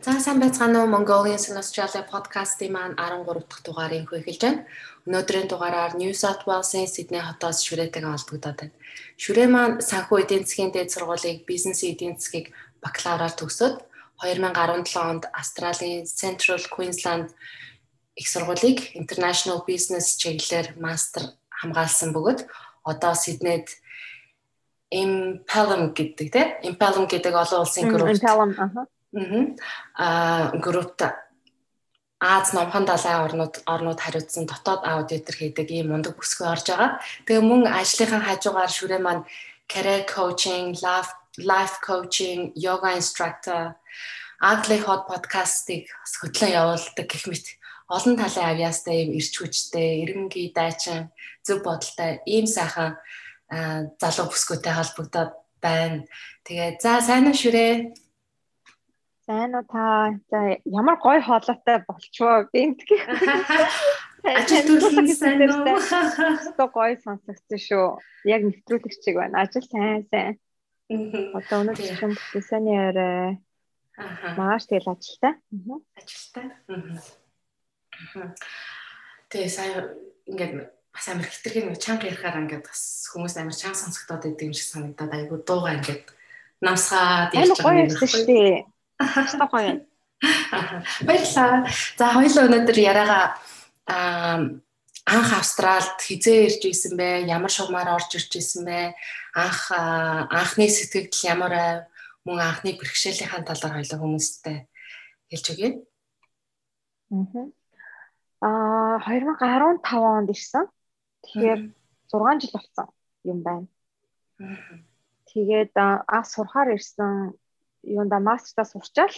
За сайн байцгаана уу Mongolian in Australia подкастын маань 13 дахь дугаарыг хөөж байна. Өнөөдрийн дугаараар New South Wales-ийн Sydney хотоос шүрээтэйгээ холбогдоод байна. Шүрээ маань санхүү эдийн засгийн дээд сургуулийг бизнес эдийн засгийг бакалавраар төгсөөд 2017 онд Австралийн Central Queensland их сургуулийг International Business чиглэлээр мастер хамгаалсан бөгөөд одоо Сиднейд Impelum гэдэг тийм Impelum гэдэг олон улсын групп Impelum аа Аа группт Аз номхон далайн орнууд орнууд хариуцсан дотоод аудитор хийдэг ийм мундаг бүсгүй орж байгаа. Тэгээ мөн ажлынхаа хажуугаар шүрээ маань career coaching, life life coaching, yoga instructor, Ugly Hot podcast-ыг хөтлөн явуулдаг гэх мэт олон талын авьяастай ийм ирч хүчтэй, эренгийн дайчин, зөв бодолтой ийм сайхан залуу бүсгүйтэй холбогдоод байна. Тэгээ за сайн уу шүрээ Сайн уу та за ямар гоё хоолойтой болчихвоо бинтгий. Ажил төлөв сайн уу? Тэ гоё сонсогдсон шүү. Яг нэвтрүүлэг чиг байна. Ажил сайн сайн. Одоо өнөөдөр шин бүтээсэний орой. Аа. Маш тэгэл ажилтай. Аа. Ажилтай. Аа. Тэгээ сайн ингээд бас амар хитрхэг нэг чанга ярихаар ингээд бас хүмүүс амар чанга сонсогдоод идэв юм шиг санагдаад айгу дууга ингээд намсгаад ярьж байгаа юм шүү Хэвээ гоё. Баярлалаа. За хоёулаа өнөөдөр яриагаа анх Австралд хизээ ирж исэн бэ? Ямар шугамаар орж ирж исэн бэ? Анх анхны сэтгэл ямар байв? Мөн анхны бэрхшээлийнхаа талаар хоёулаа хүмүүсттэй хэлж өгье. Аа 2015 онд ирсэн. Тэгэхээр 6 жил болсон юм байна. Тэгээд аа сурахаар ирсэн юунда мастертаа сурчаал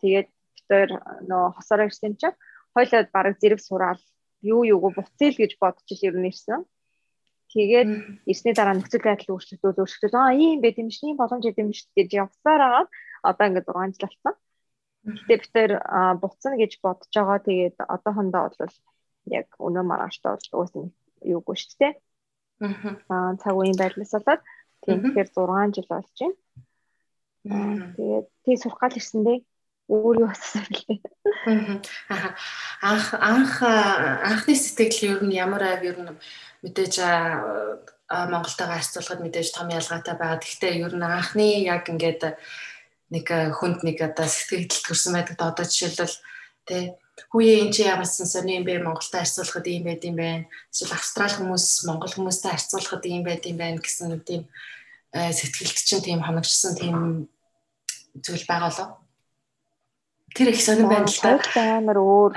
тэгээд битээр нөө хосоор ирсэн чинь хоёлоо бараг зэрэг сураал юу юуг буцъя л гэж бодож ил ер нь ирсэн. Тэгээд ирсний дараа нөхцөл байдал өөрчлөгдөөл өөрчлөгдөөл аа ийм байт юм шиг ийм боломж идэм шүү гэж явсаар агаад одоо ингээд 6 жил болсон. Гэтэ битээр буцна гэж бодож байгаа. Тэгээд одоохондоо бол яг өнөө маргааштай бол уус юугүй шүү дээ. Аа цаг үеийн байдлаас болоод тэгэхээр 6 жил болж байна. Тэгээд тий сурах гал ирсэн дээ. Өөр юу асуусан бэлээ. Анх анх анхны сэтгэл ер нь ямар ав ер нь мэдээж Монголтойгоо харьцуулахад мэдээж том ялгаатай байгаа. Гэхдээ ер нь анхны яг ингээд нэг хүнд нэг одоо сэтгэл төрсэн байдаг. Одоо жишээлбэл тий хүүе энэ чи ямарсан сони юм бэ Монголтой харьцуулахад ийм байд юм байна. Эсвэл австрал хүмүүс монгол хүмүүстэй харьцуулахад ийм байд юм байна гэсэн нэг тийм сэтгэлд чинь тийм хоногчсон тийм зүйл байгаа лөө. Тэр их сонирн та. Амар өөр.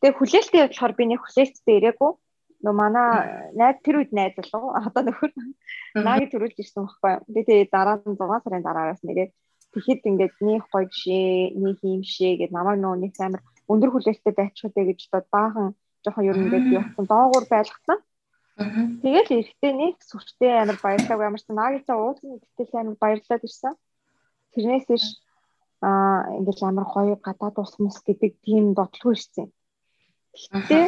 Тэгээ хүлээлттэй болохоор би нэг хүлээлттэй ирээгүй. Нөө манай найз тэр үед найз болов. Одоо нөхөр нааги төрүүлж ирсэн байхгүй. Би тэгээ дараа нь 6 сарын дараараас нэгээд тэгэхэд ингээд нэг гоё жишээ, нэг юм шээ гэд намайг нөө нэг амар өндөр хүлээлттэй байчихдаг гэж одоо баахан жоохон ер нь ингээд явсан доогуур байлгасан. Тэгэл эрэхтэй нэг сүртэй амар баярлалаа ямар ч наагийнхаа уусан гэтэл амар баярлаад ирсэн. Тэрнээс иш аа ингээл амар гоё гадаад ус мус гэдэг тийм бодлого ирсэн. Гэхдээ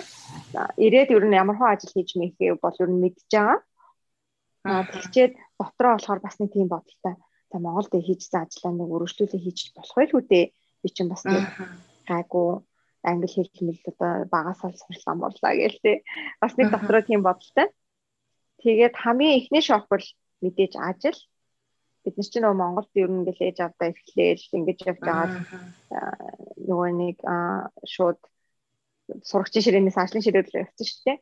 ирээд ер нь ямар хөө ажил хийж мэхээ бол ер нь мэдж байгаа. Аа тэгчээд дотроо болохоор бас нэг тийм бодолтой. За Монголд хийжсэн ажлаа нэг өргөжлүүлээ хийж болох байл үү дээ. Би чинь бас нэг гайгүй англи хэл хэмэл одоо багасаа сурсан боллаа гээл те. Бас нэг дотроо тийм бодолтой. Тэгээд хамгийн эхний шок бол мэдээж ажил. Бид нар чинь нөгөө Монголд ер нь ингээл ээж авдаа эхлээл ингэж явж байгаа нөгөө нэг шууд сурагчийн ширээнээс ажлын ширээрлөө явчихсан шүү дээ.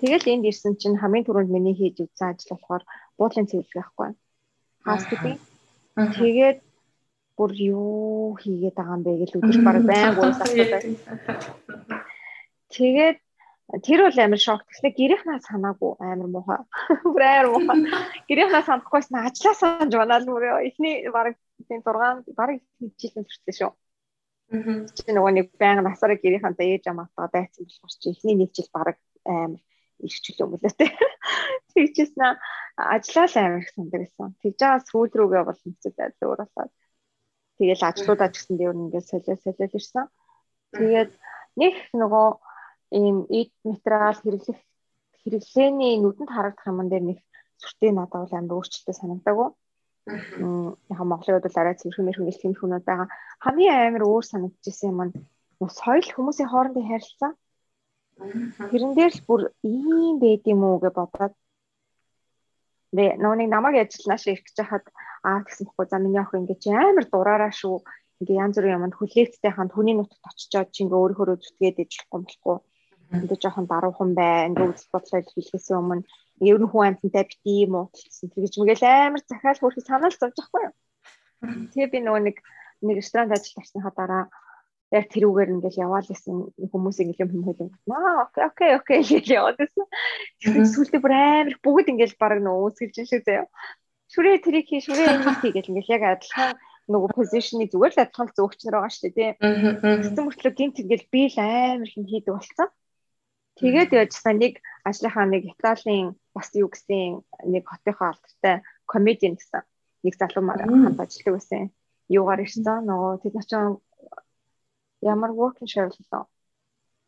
Тэгэл энд ирсэн чинь хамгийн түрүүнд миний хийж үзсэн ажил болохоор буудлын цэвэрлэг байхгүй. Housekeeping. Тэгээд бүр юу хийгээд байгаа юм бэ гэж өдөр баг байнг уус асуудаг. Тэгээд тэр бол амар шок. Тэгснэ гэрийнхнаа санаагүй амар муухай. Бүр амар муухай. Гэрийнхнаа санахгүйс нь ажлаа санаж банаа л мөрөө. Эхний баг тийм 6 баг жилийн төрсөн шүү. Аа. Чи нөгөө нэг байнг насаараа гэрийнхантай ээж амаатаа байцсан болохоор чи эхний нэг жил баг амар ирчлээ юм лээ тэ. Тэгчихсэн ажлаа л амар их сандаг гэсэн. Тэгж байгаа сүүл рүүгээ бол хэцүү байдал өөр болоод. Тэгэл ажлуудаа ч гэсэн дээр ингээд солио солио ирсэн. Тэгээд нэг нөгөө ийм эд материал хэрэглэх хэрэглээний нүдэнд харагдах юм дээр нэг сүртэй надад бол амар өөрчлөлтөө санагдаагүй. Яг Монголын хувьд бол арай цэвэрхэн мэрхэн тэмх хүмүүс байгаа. Хамгийн амар өөр санагдчихсан юм нь соёл хүмүүсийн хоорондын харилцаа. Тэрэн дээр л бүр ийм байд юм уу гэж бодоод Тэ нөөник намайг ажилланаа шиг ирэх гэж хахад аа гэсэн бохгүй за миний охин ингэ чи амар дураараа шүү. Ингээ янз бүрийн юмд хүлээцтэй хаан түүний нутагт очичоод чи ингээ өөрийнхөө зүтгээд ижлэхгүй болохгүй. Ингээ жоохон даруухан бай ингээ үзэл бодлоо хэлхээс өмнө ер нь хүн амьтантай бити муудалцсан тэр гэж мэгэл амар захиал хөрхи санаал зовж байхгүй юу? Тэгээ би нөгөө нэг нэг ресторанд ажиллаж тарсныхаа дараа яг тэрүүгээр ингээл яваал гэсэн хүмүүс ингээл юм хөлөө. Аа окей окей окей гэж яваад байсан. Тэгэхээр сүултээ бүр амар бүгд ингээл баг нөө үсгэлж шиг заяа. Шүрээ тэрийг хий шүрээ энийг хий гэл ингээл яг адилхан нөгөө позишны зүгээр л адилхан зөөгчнөр байгаа шүү дээ тий. Тэгсэн мөртлөө гинт ингээл би л амар хин хийдэг болсон. Тэгээд яжсан нэг ажлынхаа нэг Италийн бас юу гэсэн нэг хотынхоо алдартай комедиан гэсэн нэг залуу маань хамт ажилладаг байсан. Юугаар ирсэн нөгөө тэд нар чинь ямар working share лөө.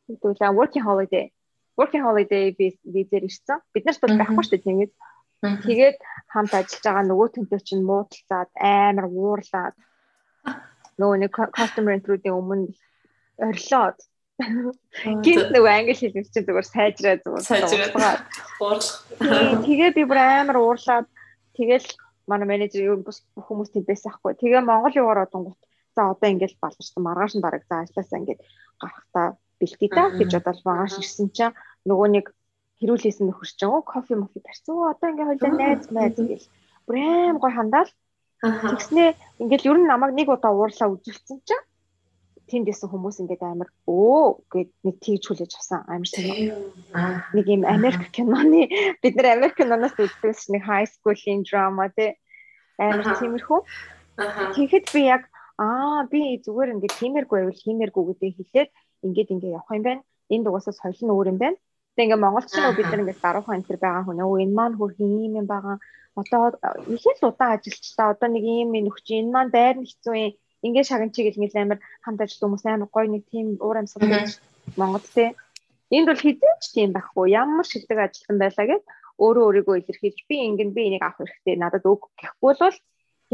Тэгвэл working holiday. Working holiday визээр ирсэн. Бид нарт бол байхгүй шүү дээ тиймээс. Тэгээд хамт ажиллаж байгаа нөгөө төнтөө чинь муудалцаад амар уурлаад нөгөө нэг customer intro-ийн өмнө орилоод гинт нөгөө англи хэлээр чинь зүгээр сайжраа зүгээр сайжраад уурлах. Тэгээ би бүр амар уурлаад тэгэл манай менежер юу бус хүмүүс тийм байсан хгүй. Тэгээ Монгол яваар одонгот За одоо ингээд баларсан маргааш нь бараг за ажилласаа ингээд гарахтаа бэлтий та гэж бодоод маргааш ирсэн чинь нөгөө нэг хэрүүлээсэн нөхөр чинь оо кофе мофи тарьсан. Одоо ингээд хойлоо найз найз гэл. Брэм гой хандаал. Тэгснээ ингээд ер нь намайг нэг удаа уурлаа үзүүлсэн чинь тэнд исэн хүмүүс ингээд амар өө гэд нэг тийж хүлээж авсан амар сайн. Нэг юм Америк киноны бид нар Америк киноноос үздэг нэг high school-ийн драма тий амар тиймэрхүү. Тэгэхэд би яг аа би зүгээр ингээд тиймэргүй байвал хиймэргүй гэдэг хэлээд ингээд ингээд явах юм байна. Энэ дугасаа соёл нь өөр юм байна. Тэгээ ингээд монголчин бид нар ингээд даруухан энэ төр байгаа хүн өө энэ маань хөрх юм юм байгаа. Одоо их л удаан ажилчдаа одоо нэг юм нөхч энэ маань байр нь хэцүү юм. Ингээд шаган чиг ингээд амар хамт ажиллах хүмүүс амар гоё нэг тийм уур амьсгал байж Монгол те. Энд бол хизээч тийм байхгүй. Ямар шилдэг ажилтан байлаа гэд өөрөө өөрийгөө илэрхийлж би ингээд би энийг авах хэрэгтэй надад өг гэхгүй бол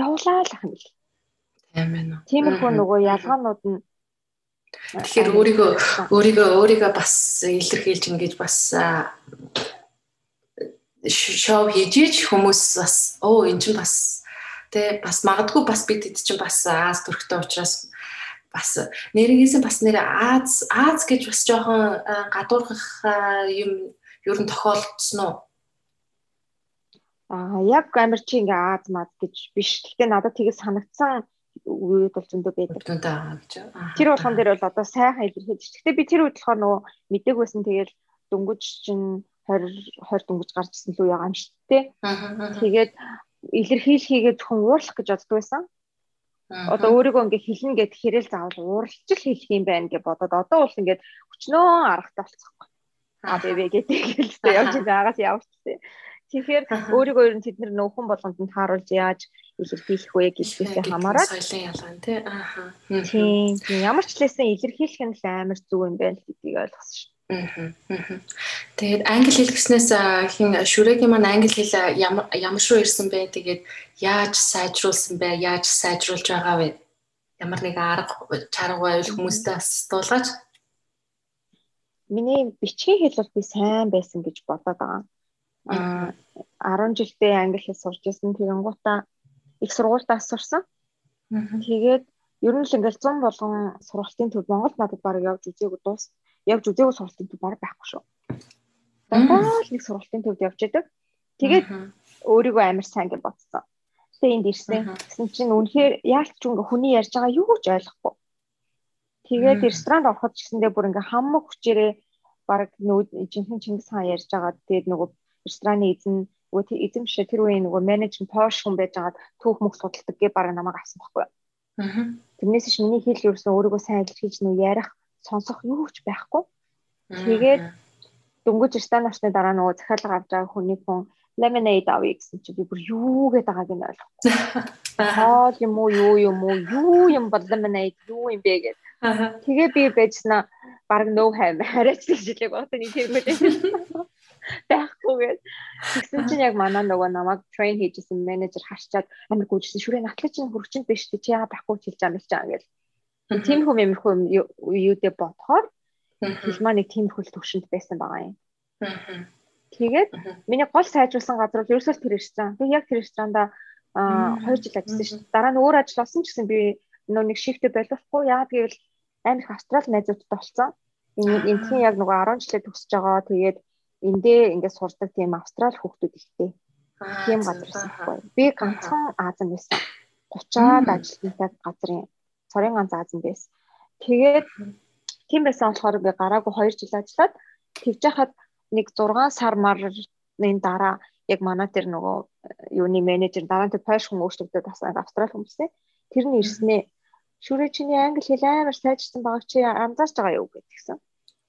явуулаа л ах юм л. Тийм байна. Тиймэрхүү нөгөө ялгаанууд нь Тэгэхээр өөрийгөө өөрийгөө өөрийгөө бас илэрхийлж ингэж бас шоу хийж хүмүүс бас оо эн чинь бас тэ бас магадгүй бас бид хэд чинь бас Аз төрхтэй учраас бас нэрнгээсээ бас нэр Аз Аз гэж бас жоохон гадуурхах юм ер нь тохиолдсон уу? Аа яг амар чи ингээ Аз мад гэж биш. Гэхдээ надад тгийж санагдсан үед бол зөндөө байдаг. Тэр болгон дээр бол одоо сайхан илэрхийлж. Гэтэ би тэр үед болохоор нөгөө мэдээг байсан тэгэл дөнгөж чинь 20 20 дөнгөж гарч ирсэн л үе байгаа юм шүү дээ. Тэгээд илэрхийлхийгээ зөвхөн уурлах гэж боддог байсан. Одоо өөрийгөө ингээ хэлнэ гэд хэрэл заавал ууралж л хэлэх юм байна гэж бодоод одоо бол ингээ өчнөө аргатай болцсохгүй. Аа бэбэ гэдэг хэлсэн явж байгаас явчихсан. Тэгэхээр өөрийгөө ер нь тэд нар нөхөн болгонд нь тааруулж яаж илэрхийлэх вэ гэдгээс хамаарат соёлын ялгаа тий. Ааха тийм ямар ч лээсэн илэрхийлэх нь л амар зүг юм байна гэдгийг ойлгосон шүү Тэгээд англи хэл гэснээс хин шүрэгийн маань англи хэл ямар ямар шуу ирсэн бэ? Тэгээд яаж сайжруулсан бэ? Яаж сайжруулж байгаа вэ? Ямар нэг арга чарга байвал хүмүүстээ бас дуулгаач. Миний бичгийн хэл бол би сайн байсан гэж бодоод байгаа а 10 жилдээ англи хэл сурж исэн тэгэнгუuta их сургуультаас сурсан. Тэгээд ер нь л ингээл 100 болгон сургалтын төв Монголд надад баг явж үзээгүй дуус явж үзээгүй сургалтын төв баг байхгүй шүү. Дандаа л нэг сургалтын төвд явж идэг. Тэгээд өөрийгөө амар сайн гэж бодсон. Тэгээ энд ирсэн. Гэсэн чинь үнэхээр яалт ч ингээ хүний ярьж байгаа юу ч ойлгохгүй. Тэгээд ресторанд ороход ч гэсэндээ бүр ингээ хамаг хүчээрээ баг нөө жинхэнэ Чингис хаан ярьж байгаа. Тэгээд нөгөө рестораны эзэн нөгөө эзэн биш тэр үеийн нөгөө менежмент поош хүн байж байгаа түүх мөх судалдаг гэ бараг намайг авсан байхгүй юу. Аа. Тэрнээс ч миний хэл ерөөсөн өөрийгөө сайн илэрхийлж нөө ярих сонсох юу ч байхгүй. Тэгээд дөнгөж ресторан орсны дараа нөгөө захиалга авч байгаа хүний хүн lemonade авъя гэсэн чи би бүр юу гэдэг байгааг нь ойлгохгүй. Хоол юм уу юу юм уу юу юм бол lemonade юу юм бэ гэдэг. Тэгээ би байжснаа баг нөө хайм хараач гэж хэлээг багтаа нэг тэргүүд. байхгүйгээд тэгсэн чинь яг манай нөгөө намайг train хийжсэн менежер харчаад амар гүйжсэн шүрээ натлаа чинь хөрөгчөнд биш чи яа байхгүй хэлж байгаа юм л чам гэл. Тийм хүм юмрхүү юудэ бодохоор хэл маань нэг тийм хөл төвшөнд байсан байгаа юм. Тэгээд миний гол сайжруулсан газар бол ерөөсөө тэр ресторан. Би яг тэр ресторанда аа 2 жил ажилласан шүү дээ. Дараа нь өөр ажил олсон ч гэсэн би нөө нэг шифтэ боловхгүй яа гэвэл амар их австрал найзуудтай болсон. Энэ энэхийн яг нөгөө 10 жилээ төгсөж байгаа. Тэгээд эндээ ингээд сурдаг тийм австрал хүүхдүүд ихтэй. Тийм газар байсан байхгүй. Би ганцхан Азан байсан. 30-аад ажилтнтай газрын цорын ганц Азан байсан. Тэгээд тийм байсан болохоор би гараагүй 2 жил ажиллаад тэгж яхад нэг 6 сар марны дараа яг манай тэр нөгөө юуны менежер дараа нь тэр польш хүн өөрчлөгдөд бас австрал хүмүүсээ тэр нь ирснээ шүрээ чиний англи хэл амар сайжирсан байгаа чи анзаарч байгаа юу гэдгийгсэн.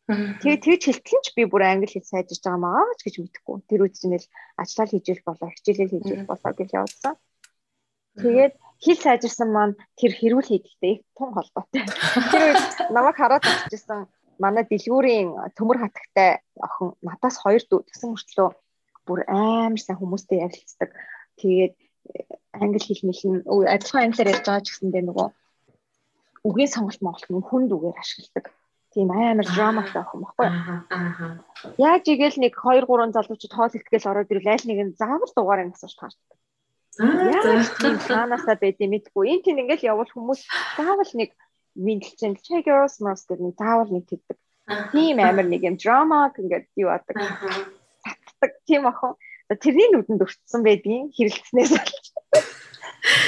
Тэгээ тэгж хэлтгэн ч би бүр англи хэл сайжирч байгаа маа ч гэж мэдэхгүй. Тэр үед чинь л ажиллал хийж болоо, хичээлэл хийж болоо гэж явуулсан. Тэгээд хэл сайжирсан маань тэр хэрүүл хийдэлтэй тун холбоотой. Тэр үед намайг хараад очижсэн манай дэлгүүрийн төмөр хатагтай охин надаас хоёр дүү тэгсэн мөртлөө бүр амар сайн хүмүүстэй ярилцдаг. Тэгээд англи хэл мэлэн адилхан англиар ярьж байгаа ч гэсэндээ нөгөө үгийн сонголт монголт нь хүнд үгээр ашигладаг. Тийм амар драматай охин баггүй. Аа. Яаж игээл нэг 2 3 залуучууд хоол ихтгэл ороод ирвэл аль нэг нь заавал дугаарыг асууж таардаг. Аа. Тийм цаанаасаа байдгийг мэдгүй. Энд тийм ингээл явал хүмүүс заавал нэг мэдлэлцэн check your smart гэдэг нэг заавал нэг тэгдэг. Тийм амар нэг юм драма ингээд юу адаг. Татдаг тийм охин. Тэрний нүдэнд өртсөн байдгийн хэрэлцснээс болж.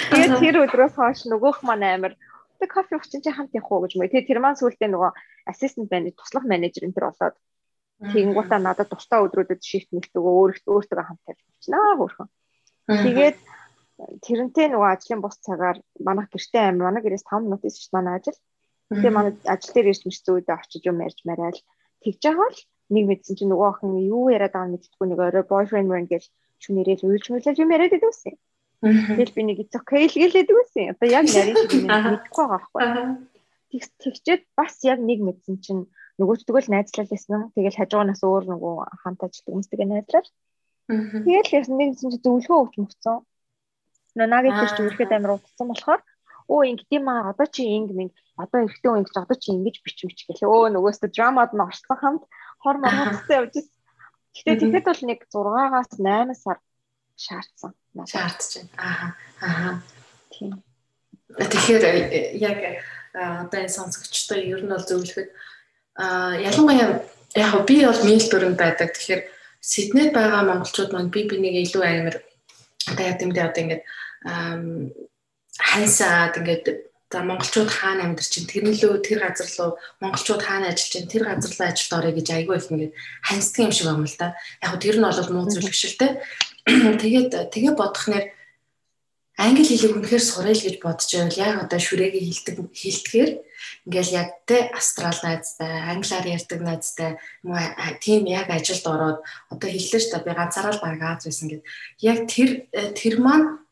Тэгээд тэр өдрөөс хойш нөгөөх маань амар тэг кофе ууч чинь хамт явах уу гэж мөө. Тэгээд тэр маань сүүлдээ нөгөө ассистент менежер, туслах менежер энэ төр болоод тэгэнгүүтээ надад тусдаа өдрүүдэд шифт нэгтгэв өөрөөр өөртөө хамт тавьж болчихнаа хөөрхөн. Тэгээд тэрнтэй нөгөө ажлын бус цагаар манайх гэртээ амир манай гэрээс 5 минут ийш манай ажил. Тэгээ манай ажил дээр ирж мэрсэн үедээ очиж юм ярьж марайл тэгж байгаа л нэг мэдсэн чинь нөгөө охин юу яриад байгааг мэдтгүй нэг орой boyfriend мэн гэж шүнээрээ уйлж мүлж юм яриад байсан. Тэгэл би нэг it's okay л гэлээд байсан. Одоо яг нарийн шиг мэдхгүй байгаа байхгүй. Тэгс тэгчээд бас яг нэг мэдсэн чинь нөгөөтдгөө л найзлал байсан. Тэгэл хажуунаас өөр нөгөө хамт ажилладаг хүмүүстэйгээ найзлал. Тэгэл ясан нэг чинь зөвлөгөө өгч мөгцөн Нанагийн чинь ирэхэд амар утсан болохоор өө ингэдэм аа одоо чи инг минь одоо эрэгтэй хүн ингэж одоо чи ингэж бич бич гэлээ. Өө нөгөөсөө драмад нь орсон хамт хор моргоцтой явж ирсэн. Гэтэ тэгэхэд бол нэг 6-аас 8 сар шаардсан. Шаардж байна. Аа. Аа. Тийм. Тэгэхээр э, яг одоо энэ сонсогчтой ер нь бол зөвлөхөд ялангуяа яг би бол Мельбурнд байдаг. Тэгэхээр Сиднейд байгаа монголчууд маань би бинийг илүү амар одоо яг тэмдээ одоо ингээд хайсаад ингээд за монголчууд хаана амьдарч чинь тэрнлөө тэр газар руу монголчууд хаана ажиллаж чинь тэр газар руу ажилд орё гэж айгүй их ингээд ханьцдаг юм шиг байна л да. Яг тэр нь бол муу зүйл биш л те. Тэгээд тэгээ бодох нэр англи хэлийг үнэхээр сурах гэж бодож байвал яг одоо шүрэгээ хилдэг хилтгэхээр ингээл яг те австрал найзтай англиар ярьдаг найзтай тийм яг ажилд ороод одоо хэллээ шүү дээ би ганцаараа л баг Аз байсан гэд яг тэр тэр маань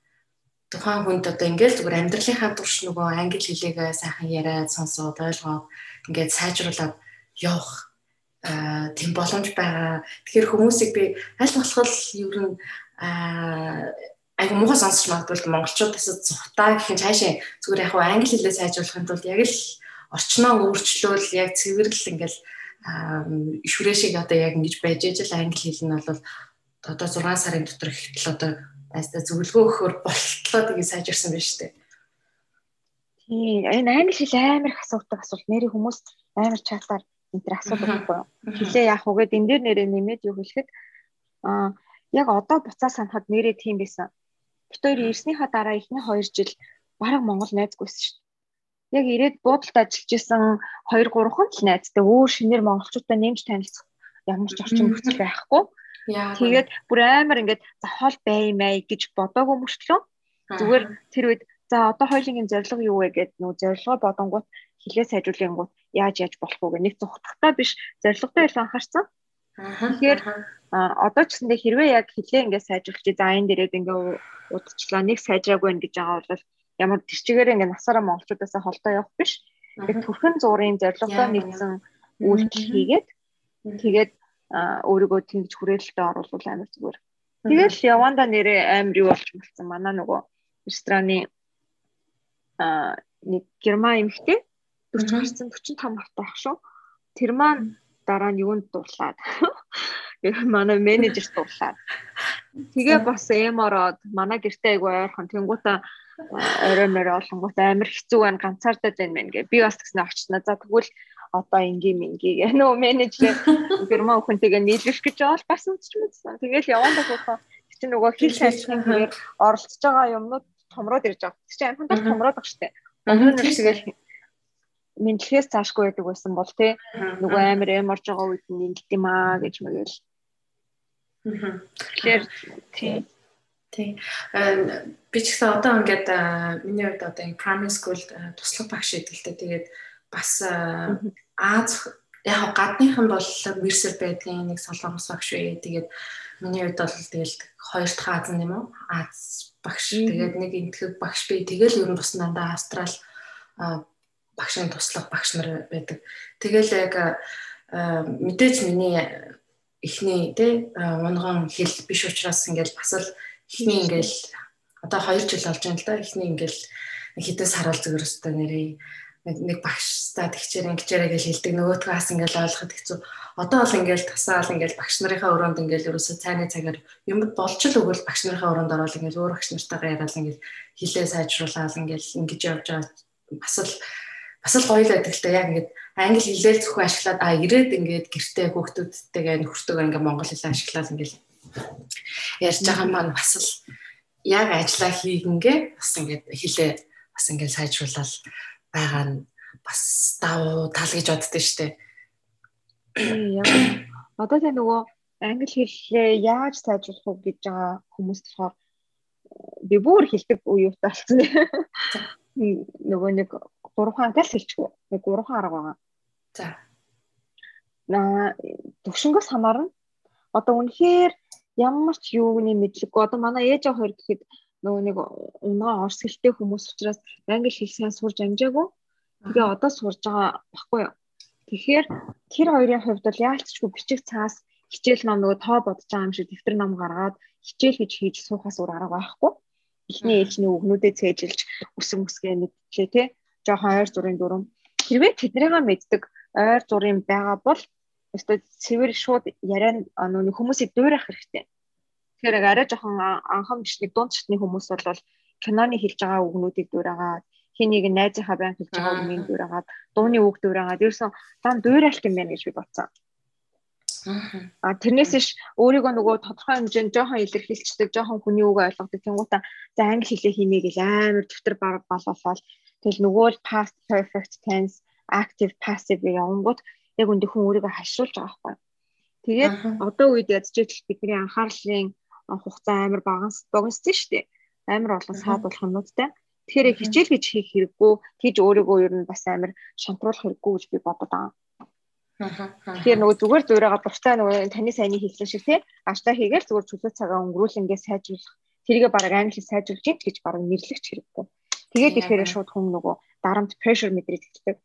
тухайн хүнд одоо ингээл зүгээр амьдралынхаа турш нөгөө англи хэлийг сайхан яриад сонсоод ойлгоод ингээд сайжруулад явах тийм боломж байгаа. Тэгэхээр хүмүүсийг би аль болох ер нь айгу муухай сонсч магадгүй монголчуудаас зүхтаа гэх юм цаашаа зүгээр яг англи хэлээ сайжруулахын тулд яг л орчноо өөрчлөөл яг цэвэрлэл ингээл шүрээ шиг одоо яг ингэж байж ижил англи хэл нь бол одоо 6 сарын дотор ихтэл одоо айста зөвлөгөө өгөхөр болтлоо тийг сайжирсан байна шүү дээ. Тийм энэ англи хэл амар их асуудаг асуулт нэрийн хүмүүс амар чатаар энэ төр асуудаг байхгүй юу? Хэлээ яах вэ гэд энэ дээр нэрээ нэмээд юу хэлэхэд аа яг одоо буцаа санахад нэрээ тийм байсан Бид хоёр ирснийхаа дараа эхний 2 жил бараг Монгол найзгүйсэн шүү. Яг ирээд буудалд ажиллаж исэн 2 3 хон л найзтай өөр шинээр монголчуудаа нэмж танилцах ямар ч орчин нөхцөл байхгүй. Тэгээд бүр амар ингээд за хоол баймай гэж бодоогүй мөртлөө зүгээр тэр үед за одоо хоёулын зорилго юу вэ гэд нөө зорилгоо бодонгууд хилээ сайжруулангууд яаж яаж болох вэ гэх нэг зүхтахтаа биш зорилготой илүү анхаарсан. Тэгэхээр одоо ч гэсэндээ хэрвээ яг хилээ ингээд сайжруулж за энэ дээрээ ингээд удчлаа нэг сайжраагүй нэ гэж байгаа бол ямар тэр чигээр ингээд насаараа монголчуудаас холдоо явах биш. Тэгээд төрхөн зуурын зорилготой нэгсэн үйлдэл хийгээд тэгээд өөрийгөө тэнгиж хүрээлэлтэд оруулах амар зүгээр. Тэгэл яванда нэрээ амар юу болж болсон. Манай нөгөө рестораны а нэг герман эмэгтэй 40 гарсан 45 автай ах шүү. Тэр маань дараа нь юунд дурлаад манай менежерт дурлаад тэгээ бас эм ороод манай гэртээ айгу ойрхон. Тэнгуутаа орой морой олонгууд амар хэцүү байна. Ганцаардаад байна мэн гэ. Би бас тэгснэ очсноо за тэгвэл одоо ингийн мингийн гэ нөө менежер герман хүнтэйгээ нийлэх гэж бол бас үтчмэдсэн тэгэл явандаа хөөхгүй чи нөгөө хил сайжрахын хэрэг оролцож байгаа юмнууд томроод ирж байгаа. Чи амхандаа томроод байгаа штеп. Өнөө нь тэгэл мэдлэгээс цаашгүй байдаг байсан бол тий нөгөө амар эм орж байгаа үед нь ингэт юм аа гэж мэгэл. Тэгэхээр тий. Тий. Би ч гэсэн одоо ингээд миний хувьд одоо энэ primary school туслах багш идэлтэй тэгээд бас Аз яг гадныхан бол вирсэр байдгийн нэг солонгос багш вэ. Тэгээд миний хувьд бол тэгэл хоёр дахь Азан юм уу? Аз багш. Тэгээд нэг энтгэг багш би тэгэл ер нь тус дандаа Австрал багшийн туслах багш нар байдаг. Тэгэл яг мэдээж миний эхний тий унган хэл биш учраас ингээл бас л эхний ингээл одоо 2 жил болж байна л да. Эхний ингээл хэдэн сар бол зөв өстой нэрээ нэг багштай тэгчээр ингэчээрээ гэж хэлдэг. Нөгөөтгөөс ингээл ойлгоход хэцүү. Одоо бол ингээл тасаал ингээл багш нарынхаа өрөөнд ингээл ерөөсөө цайны цагаар юм болж л өгвөл багш нарынхаа өрөөнд ороод ингээл өөр багш нартайгаа яриад ингээл хилээ сайжруулаад ингээл ингэж явж байгаа. Бас л бас л гоё л байдаг л да яг ингээд англи хэлээр зөвхөн ашиглаад а ирээд ингээд гэртээ хүүхдүүдтэйгээ нөхөртөөгөө ингээд монгол хэлээ ашиглаад ингээд ярьж байгаа маань бас л яг ажиллаа хийгэнгээ бас ингээд хэлээ бас ингээд сайжруулаад байгаа нь бас давуу тал гэж боддөө штэ. Одоо тэ нөгөө англи хэллээ яаж сайжруулах вэ гэж байгаа хүмүүс болохоор би бүр хэлдэг үеүтэй болсон. Нөгөө нэг гурван англи хэлчихв. Нэг гурван арга байгаа. За. На төвшнгөөс хамаарна. Одоо үнэхээр ямар ч юуны мэдлэггүй. Одоо манай ээж аваа хоёр гэхэд нөгөө нэг унгаа орс хэлтэй хүмүүс учраас англи хэл сайн сурж амжаагүй. Тэгээ одоо сурж байгаа баггүй юу. Тэгэхээр тэр хоёрын хувьд бол яалтчгүй бичих цаас хичээл ном нөгөө тоо бодож байгаа юм шиг дэвтэр ном гаргаад хичээл гэж хийж суухаас өөр арга байхгүй. Эхний ээлжний үгнүүдэд цээжилж үсэн үсгээ мэдчихээ тий жоохон ойр зургийн дүрм. Хэрвээ тэднийгээ мэддэг ойр зургийн байгаа бол өстой цэвэр шууд яриа нүг хүмүүсийг дуурайх хэрэгтэй. Тэгэхээр арай жоохон анхан бишний дунд шатны хүмүүс бол киноны хэлж байгаа үгнүүдийг дуурайгаад хэнийг найзынхаа байн хэлж байгаа үгнийг дуурайгаад дууны үг дуурайгаад ерөөсөн дан дуурайлт юм байна гэж би бодсон. А тэрнээс иш өөрийгөө нөгөө тодорхой хэмжээнд жоохон илэрхийлцдэг, жоохон хүний үг ойлгодог. Тэнгуутаа за англи хэлээ хийнэ гэж амар дэвтэр болоолол Тэгэл нөгөө л past perfect tense, active passive явангууд яг үндэ хүн өөрийгөө хашруулж байгаа байхгүй. Тэгээд одоо үед ядчихэд бидний анхаарлын хугацаа амар багас богиноссон шүү дээ. Амар олон саад болох юмнуудтай. Тэгэхээр хичээл гэж хийх хэрэггүй, тийж өөрийгөө ер нь бас амар шантруулах хэрэггүй гэж би бодод байгаа. Тэгэхээр нөгөө зүгээр зураагаа дуртай нөгөө таны сайныг хэлсэн шиг тий аштаа хийгээл зүгээр чөлөө цагаа өнгөрүүлэнгээ сайжруулах тэрийгэ бараг англи сайжруулж ийн гэж бараг нэрлэгч хэрэггүй. Тэгээд ирэхээр шууд хүн нөгөө дарамт pressure мэдрээд эхэлдэг.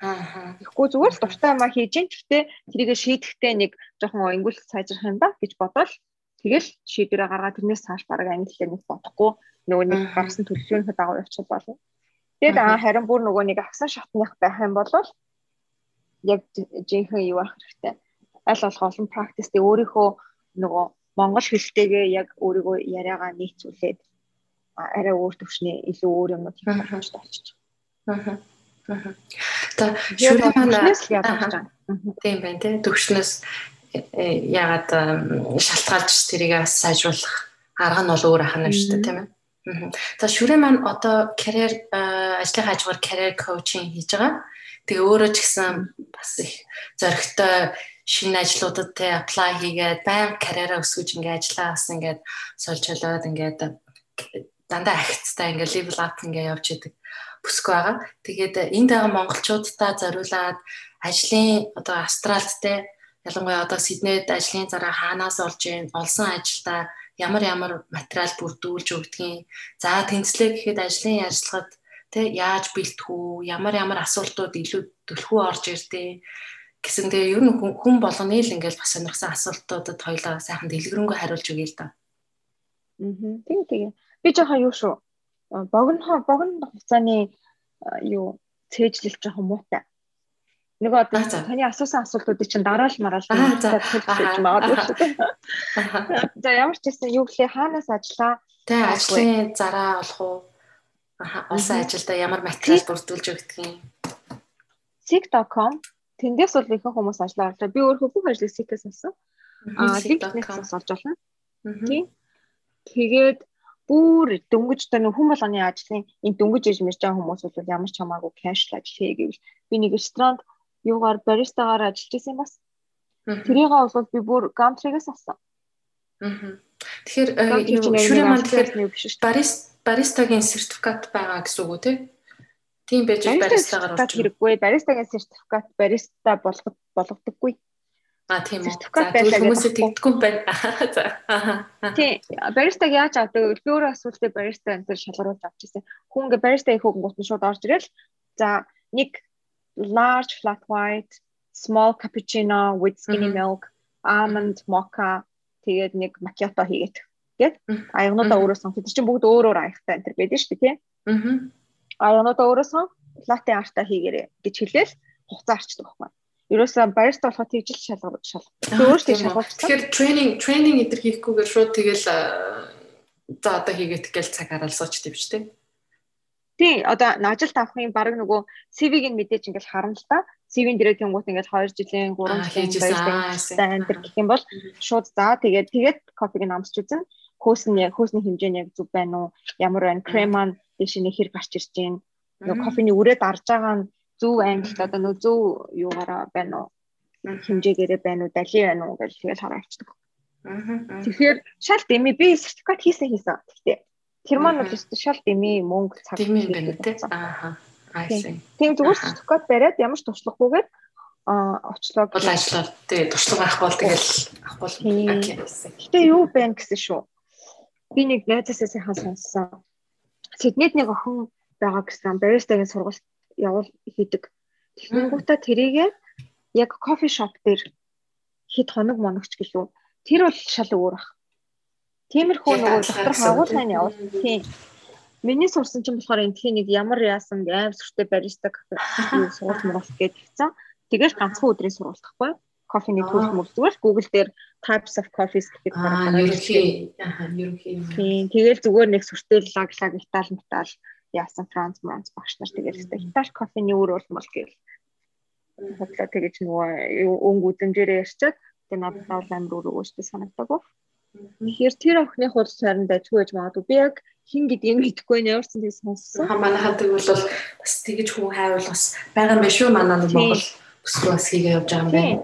Аа. Тэгэхгүй зүгээр л дуртай юмаа хийж ин гэхдээ тэрийг шийдэхдээ нэг жоохон ингүүл сайжрах юм да гэж бодвол тэгэл шийдвэрээ гаргаад тэрнээс цааш бараг англиар нэг бодохгүй нөгөө нэг гарсан төлөвлөгөөнийхөө дагуу явчих болно. Тэгээд аа харин бүр нөгөө нэг агсан шатных байх юм бол яг жинхэнэ юу ах хэрэгтэй. Аль болох олон практистэй өөрийнхөө нөгөө монгол хэлтэйгээ яг өөрийгөө яриагаа нийцүүлээд арай өөр төвшний илүү өөр юмнууд хийх боломжтой болчих. Аа. Манаас яагаад байгаа. Тийм байна тий. Төвшнөөс э, яагаад шалтгаалж тэрийг сайжруулах арга нь бол өөр ахна шүү дээ тийм ээ. За шүрээ маань одоо карьер ажлын хажуугаар карьер коучинг хийж байгаа. Тэгээ өөрөө ч гэсэн бас их зоригтой шинэ ажлуудад те apply хийгээд баян карьераа өсгөж ингээд ажиллаа бас ингээд сольж болоод ингээд дандаа ахицтай ингээ level up ингээ явж идэг бүсгүй байгаа. Тэгээд энд байгаа монголчуудаа зориулаад ажлын одоо Австралид те ялангуяа одоо Сиднейд ажлын зараа хаанаас олж ийн олсон ажилдаа ямар ямар материал бүрдүүлж өгдгийг за тэнцлээ гэхэд ажлын ярилцлагад тэ яаж бэлтгэх үү ямар ямар асуултууд илүү төлхөө орж ирдээ гэсэн тэгээ ер нь хүн болгоны л ингээл бас сонирхсан асуултуудад хоёлаа сайхан дэлгэрэнгүй хариулж өгье л да. Аа. Тийм тийм. Би жоохон юу шүү. Богино богино хугацааны юу цээжлэл жоохон муутай. Нөгөө одоо таны асуусан асуултуудыг чинь дараал мараал хэлж магадгүй. За ямар ч гэсэн юу гэлээ хаанаас ажиллаа? Тэ ажлын зараа болох уу? Аха олсон ажилдаа ямар материал бүрдүүлж өгдөг юм? sig.com тэндээс бол ихэнх хүмүүс ажиллаа орлоо. Би өөрөө бүх ажлыг sig-ээс олсон. Аа sig.com-аас олж болно. Тийм. Тэгээд бүр дөнгөж та нөх хүн болгоны ажлын энэ дөнгөж иж мэрж байгаа хүмүүс бол ямар ч хамаагүй кэшл ажил хийе гэвэл би нэг ресторанд юугаар баристагаар ажиллаж исэн бас. Тэрийг бол би бүр Gumtree-гээс авсан. Тэгэхээр шүрээ маань тэгэхээр барист баристагийн сертификат байгаа гэсэн үг үү те? Тийм байж баристагаар орж хэрэггүй. Баристагийн сертификат бариста болгох болгодоггүй. А тийм үү. За хүмүүсээ тэгдэггүй байна. За. Тийм. Баристаг яаж авдаг? Би өөрөө асуултыг бариста энэ шалгаруулж авч ирсэн. Хүн ингээ бариста их хөнгөт нь шууд орж ирэл. За нэг large flat white, small cappuccino with skinny milk, almond mocha тэгээд нэг macchiato хийгээд гээд аягнуудаа өөрөө сон. Тэр чинь бүгд өөр өөр аягтай энэ байдаг шүү дээ тий. Аа. Аягнуудаа өөрөө сон latte art-а хийгээрэй гэж хэлээл хугацаа арчдаг байхгүй. Ерөөсөө бариста болохоо тэгж л шалгав шал. Өөртөө шалгавч. Тэгэхээр тренинг тренинг эдэр хийхгүйгээр шууд тэгэл за одоо хийгээд гэл цаг хараад сууч тийм ч тийм. Тий, одоо ажилд авахын баг нөгөө CV-г нь мэдээж ингээл харна л та. CV-н дээрээ тэнгуут ингээл 2 жилийн 3 жилийн баяртай энэ гэх юм бол шууд за тэгээд тэгээд кофег нь амсч үзэн. Хөөс нь яг хөөсний хэмжээ нь яг зөв байна уу? Ямар байна? Крем маань дэш нэг хэрэг гарч ирж байна. Нөгөө кофений үрээ дарж байгаа нь зөв ангилт одоо нөгөө зөв юугаараа байна уу? хэмжээгээрээ байна уу? Дали байна уу гэж тэгэл хараа авчдаг. Тэгэхээр шал дэмий би сертификат хийсэн хийсэн. Гэхдээ Тэр маань бол өстө шал дэмий мөнгө цаг дэмий байна тий. Ааха. Тийм зүгээр сертификат бариад ямар ч туршлагагүйгээр а очлоо бол ажиллаа. Тэгээ туршлага авах бол тэгэл авах бол Гэтэ юу байна гэсэн шүү. Би нэг найзаасаа сайхан сонссон. Сиднейд нэг охин байгаа гэсэн баристагийн сургалт явуул хийдэг. Тэгэнгүүтээ тэрийгээ яг кофе шоп дээр хэд хоног моногч гэлүү. Тэр бол шал өөр ах. Тиймэрхүү нөгөө доктор хагуулгын явуул. Тийм. Миний сурсан чинь болохоор энтхийн нэг ямар яасан аим сүртэй бариста юу сургалт муралт гэж хэлсэн. Тэгэл ганцхан өдрийн сургалт гэхгүй кофений төрөл мөр зүгээр Google дээр types of coffees гэдэг гараад ерөнхий аа ерөнхий тийм тэгэл зүгээр нэг сүртэй лаг лаг метал метал яасан Франц Франц багш нар тэгэл хэвээр. Итали кофений өөр болмол гэл. Бодлоо тэгэж нөгөө өнгө үзэмжээрээ ярьчаад тэгээ надад бол амар өөр өгөөжтэй санагдаагүй Тэгэхээр тэр охины хурц царин дайггүй гэж магадгүй. Би яг хин гэдгийг мэдэхгүй нэ ямар ч тийм сонссон. Манай хадаг бол бас тэгэж хүн хайвал бас байгаа юм биш үү манай Монгол өсвөр бас хийгээ явж байгаа юм байна.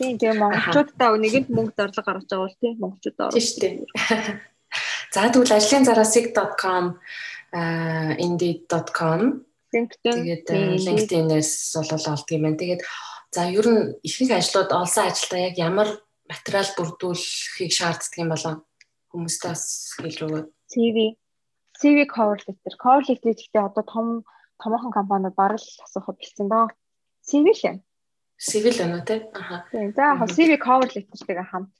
Тийм тийм монголчуудаа нэгэнд мөнгө зарлага гаргаж байгаа бол тийм монголчуудаа. Тийм шүү дээ. За тэгвэл ажлын зараасig.com аа indeed.com тэгээд LinkedIn-ээс болол олдгийм байна. Тэгээд за ер нь ихэнх ажлууд олсон ажилдаа яг ямар материал бүрдүүлэхийг шаарддаг юм болоо хүмүүстээ бас хэлж өгөөд. CV CV cover letter. Cover letter гэхдээ одоо том томоохон компаниуд бараг л асуухад бэлдсэн доо. CV л юм. CV л байна уу те? Аха. За CV cover letter-тэйгээ хамт.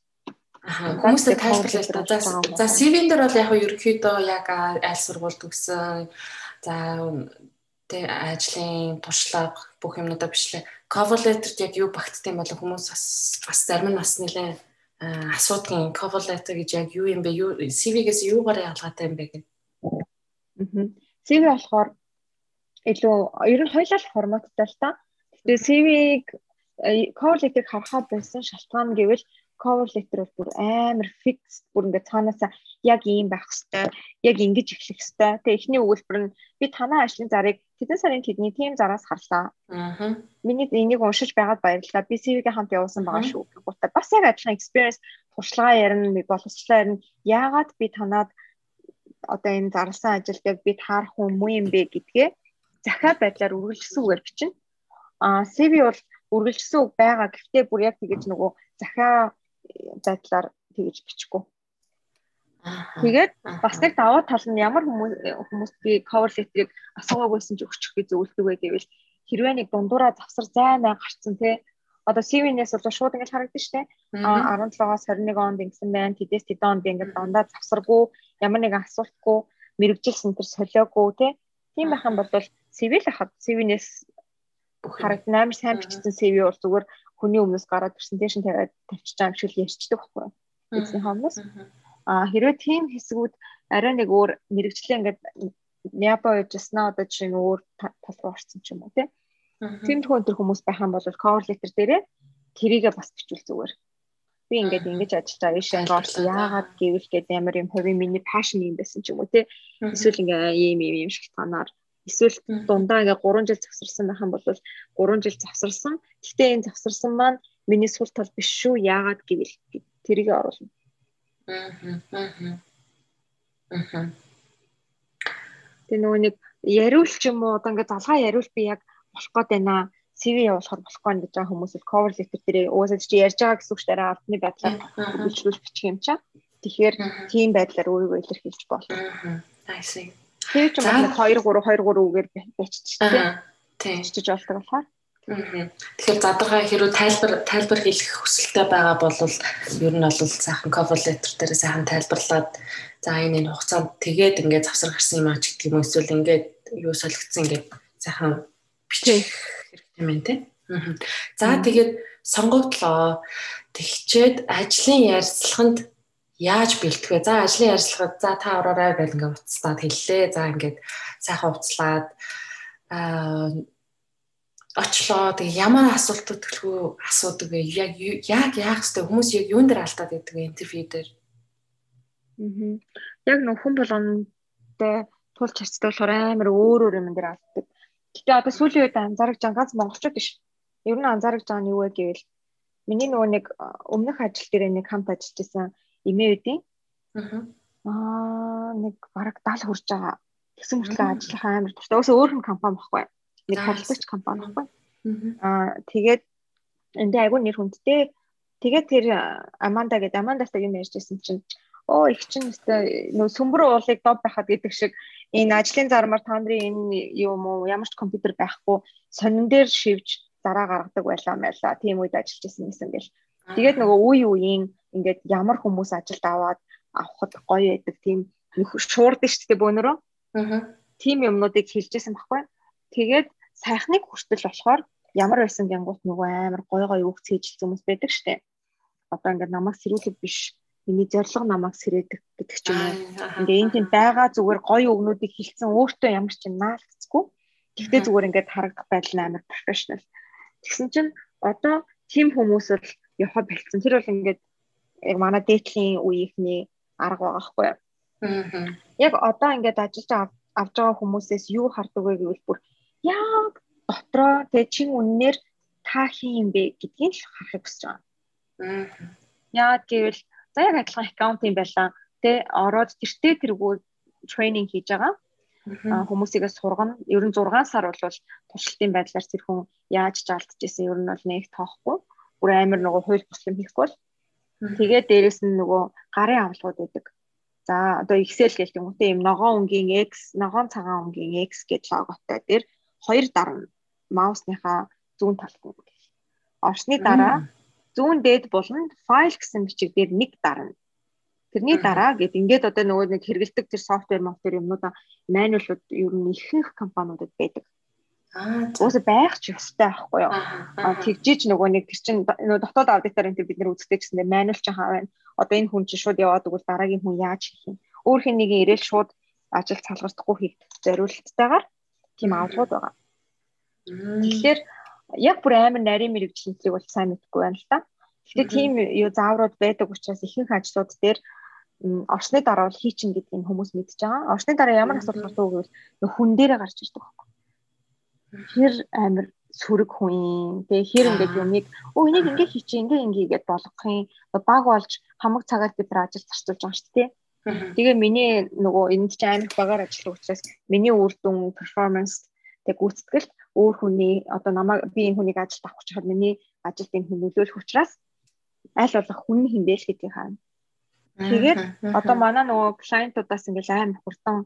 Аха. Хүмүүстээ тайлбарлаа. За за CV-н дээр бол яг нь ерөнхийдөө яг аль сургуульд төгсөн за тэ ажлын туршлага бүх юмнуудаа бичлээ. Cover letter-т яг юу багтдаг юм бол хүмүүс бас бас зарим нь бас нэлээ асуудгийн cover letter гэж яг юу юм бэ? Юу CV-гээс юугаар ялгаатай юм бэ гэх. Аа. CV болохоор илүү ер нь хоёулаа форматтай л та. Тэгээ CV-г cover letter-ыг харахад байсан шалтгаан гэвэл cover letter бол бүр амар fix бүр ингээд цаанаасаа яг ийм байх хэвээр яг ингэж эхлэх хэвээр. Тэгээ эхний өгүүлбэр нь би танаа ажлын зарыг тэдэн сарын тэдний тим зараас харлаа. Аа. Миний энийг уншиж байгаад баярлалаа. Би CV-гээ хамт явуулсан байгаа шүү. Гутаа бас яг адилхан experience туршлага ярина, боловсчлаа ярина. Яагаад би танаад одоо энэ зарласан ажилдаа би таарах хүн муу юм бэ гэдгээ захиа байдлаар үргэлжлсэн үгээр бичнэ. Аа CV бол үргэлжлсэн үг байгаа. Гэхдээ бүр яг тэгэж нөгөө захиа байдлаар тэгж бичихгүй. Тэгээд бас нэг даваа тал нь ямар хүмүүс хүмүүст би cover letter-ыг асуугаагүйсэн ч өгчих гэж зөвлөдөг вэ гэвэл хэрвээ нэг дундуура завсар займаа гарцсан те. Одоо CV-нээс бол шууд ингэж харагдаж штэ а 17-оос 21 онд ингэсэн байна. Тэдээс тэд онд ингэж дандаа завсаргүй ямар нэгэн асуултгүй мэрэгжилсэн тэр солиогүй те. Тийм байх юм бол CV л хахад CV-нээс харагдсан амар сайн бичсэн CV бол зүгээр хүний өмнөөс гараад презентацийн тавиад тавьчих юм шиг ярьчдаг байхгүй эзний хамнаас а хэрвээ тийм хэсгүүд арай нэг өөр мэрэгчлээ ингээд Япо яжснаа одоо жишээ нь өөр тал руу орсон ч юм уу тий. Тийм төхөн төр хүмүүс байх юм бол cover letter дээрээ тэрийгээ бас бичвэл зүгээр. Би ингээд ингэж ажиллаж байгаа. Ийш ингээд орсон яагаад гэвэл гээд ямар юм хувийн миний passion юм байсан ч юм уу тий. Эсвэл ингээ ийм ийм ийм шалтгаанаар эсвэл дундаа ингээ 3 жил завсарсан байх юм бол 3 жил завсарсан. Гэхдээ энэ завсарсан маань миний сул тал биш шүү. Яагаад гэвэл тэрийг оруулна. Аа. Аа. Тэгээ нөгөө нэг яриул ч юм уу одоо ингээд залгаа яриул би яг болох гээд байна. CV явуулахар болохгүй гэж байгаа хүмүүс л cover letter дээр уусаад чи ярьж байгаа гэсэн үг дээ. Ардны байдлаар үйлчлүүлж бичих юм чаа. Тэгэхээр тийм байдлаар өөрийгөө илэрхийлж болно. I see. Тэр ч юм уу 2 3 2 3 үгээр биччихсэн. Тийм. Бичиж болдог болохоор. Тэгэхээр задрагаа хэрүү тайлбар тайлбар хийх хүсэлтэй байгаа бол ер нь бол сайхан cover letter дээр сайхан тайлбарлаад за энэ энэ хугацаанд тэгээд ингээд завсар гарсан юм аа ч гэдэг юм эсвэл ингээд юу солигдсон ингээд сайхан бичих хэрэгтэй юм тий. За тэгээд сонгогдлоо. Тэгчээд ажлын ярилцлаганд яаж бэлтэх вэ? За ажлын ярилцлагад за та ороорой гэл ингээд уцтаад хэллээ. За ингээд сайхан уцлаад аа очлоо тэгээ ямар асуултууд төлхөө асуудаг вэ? Яг яг яах вэ? Хүмүүс яг юун дээр алдаад байдаг вэ интервью дээр? Аа. Яг нөх хүн болгондоо тулч харцтай болохоор амар өөр өөр юм дээр алддаг. Гэтэ одоо сүүлийн үед анзаарч байгаа ганц монголчууд биш. Ер нь анзаарч байгаа нь юу вэ гэвэл миний нөгөө нэг өмнөх ажил дээр нэг хамт ажиллаж байсан эмээ үдийн. Аа. Нэг бараг 70 хүрж байгаа. Тэгсэн мөртлөө ажиллах амар дуртай. Өсөө өөр хүн компани байхгүй нэг харилцагч компани байхгүй. Аа тэгээд эндээ айгүй нэр хүндтэй. Тэгээд тэр Аманда гэдэг Амандастай юм ярьжсэн чинь оо их чинь нөө сүмбэр уулыг дов байхад гэдэг шиг энэ ажлын зармаар та нарын энэ юм уу ямар ч компьютер байхгүй сонин дээр шивж зараа гаргадаг байлаа маяла. Тийм үед ажиллаж исэн гэсэн гэл. Тэгээд нөгөө үе үеийн ингээд ямар хүмүүс ажилд аваад авахд гоё байдаг тийм шуурд шүү дээ бөөнөрөө. Аа. Тийм юмнуудыг хэлжсэн баггүй. Тэгээд сайхныг хүртэл болохоор ямар байсан гэнгүүт нөгөө амар гой гой үг цээжилсэн хүмүүс байдаг штэ. Одоо ингээд намайг сэрүүлэг биш миний зориг намайг сэрээдэг гэдэг ч юм уу. Ингээ энэ тийм байгаа зүгээр гоё өгнүүдийг хилцэн өөртөө ямар ч наалцгүй. Тэгтээ зүгээр ингээд харагдах байдал амар профешнл. Тэгсэн чинь одоо тийм хүмүүс л явах бэлдсэн. Тэр бол ингээд яг манай дээдлийн үеийнхний арга байгаа хгүй. Аа. Яг одоо ингээд ажиллаж авч байгаа хүмүүсээс юу хардаг вэ гэвэл бүр яг дотроо тэгээ чин үннээр та хин юм бэ гэдгийг л харахыг хүсэж байгаа. Аа. Яа гэвэл за яг адилхан аккаунт юм байлаа. Тэ ороод тэртээ тэргүү тренинг хийж байгаа. Аа хүмүүсийгээ сургана. Ер нь 6 сар бол туршилтын байдлаар тэр хүн яаж жаалтж исэн ер нь бол нэг тоохгүй. Бүр амар нөгөө хууль буслам хийхгүй бол. Тэгээд дээрэс нь нөгөө гарын авлагууд байдаг. За одоо Excel гэх юм те юм ногоон өнгийн X, ногоон цагаан өнгийн X гэж логотой дээр хоёр дарна маусныхаа зүүн талд нь. Орсны дараа зүүн дээд буланд файл гэсэн бичиг дээр нэг дарна. Тэрний дараа гэд ингээд одоо нөгөө нэг хэрэгэлдэг тэр софтвер мофтер юмнуудаа мануалууд ер нь ихэнх компаниудад байдаг. Уус байх ч ёстой байхгүй юу? Тэгжиж нөгөө нэг тэр чин нөгөө дотоод аудитор энэ бид нэр үздэг гэсэндээ мануал ч хаа байна. Одоо энэ хүн чинь шууд яваад өгвөл дараагийн хүн яаж хийх юм? Өөр хэн нэг ирээл шууд ажил салгартахгүй хийх зориулттайгаар тийм авлагууд байгаа. Тэгэхээр яг бүр амар нарийн мэрэгчлэнтрийг бол сайн мэдгүй байна л та. Гэхдээ тийм юу зааврууд байдаг учраас ихэнх ажлууд дээр орсны дараа бол хийчин гэдгийг хүмүүс мэдж байгаа. Орсны дараа ямар асуудал гардаг вэ гэвэл хүн дээрээ гарч ирдэг байхгүй. Тэр амар сөрөг хүн. Тэгээ хэр ингээд юмыг өө энийг ингээд хийчих, ингээд ингээд болгох юм. Баг болж хамаг цагаар бид нар ажил зарцуулж байгаа шүү дээ. Тэгээ миний нөгөө энд ч амар багаар ажиллах учраас миний үр дүн перформанс тэг гүйцэтгэлд өөр хүний одоо намайг би энэ хүнийг ажилд авах чад миний ажилд энэ хүн нөлөөлөх учраас аль болох хүн хинбэл гэдгийг хаана. Тэгээд одоо манай нөгөө клиентуудаас ингээл амар хурдан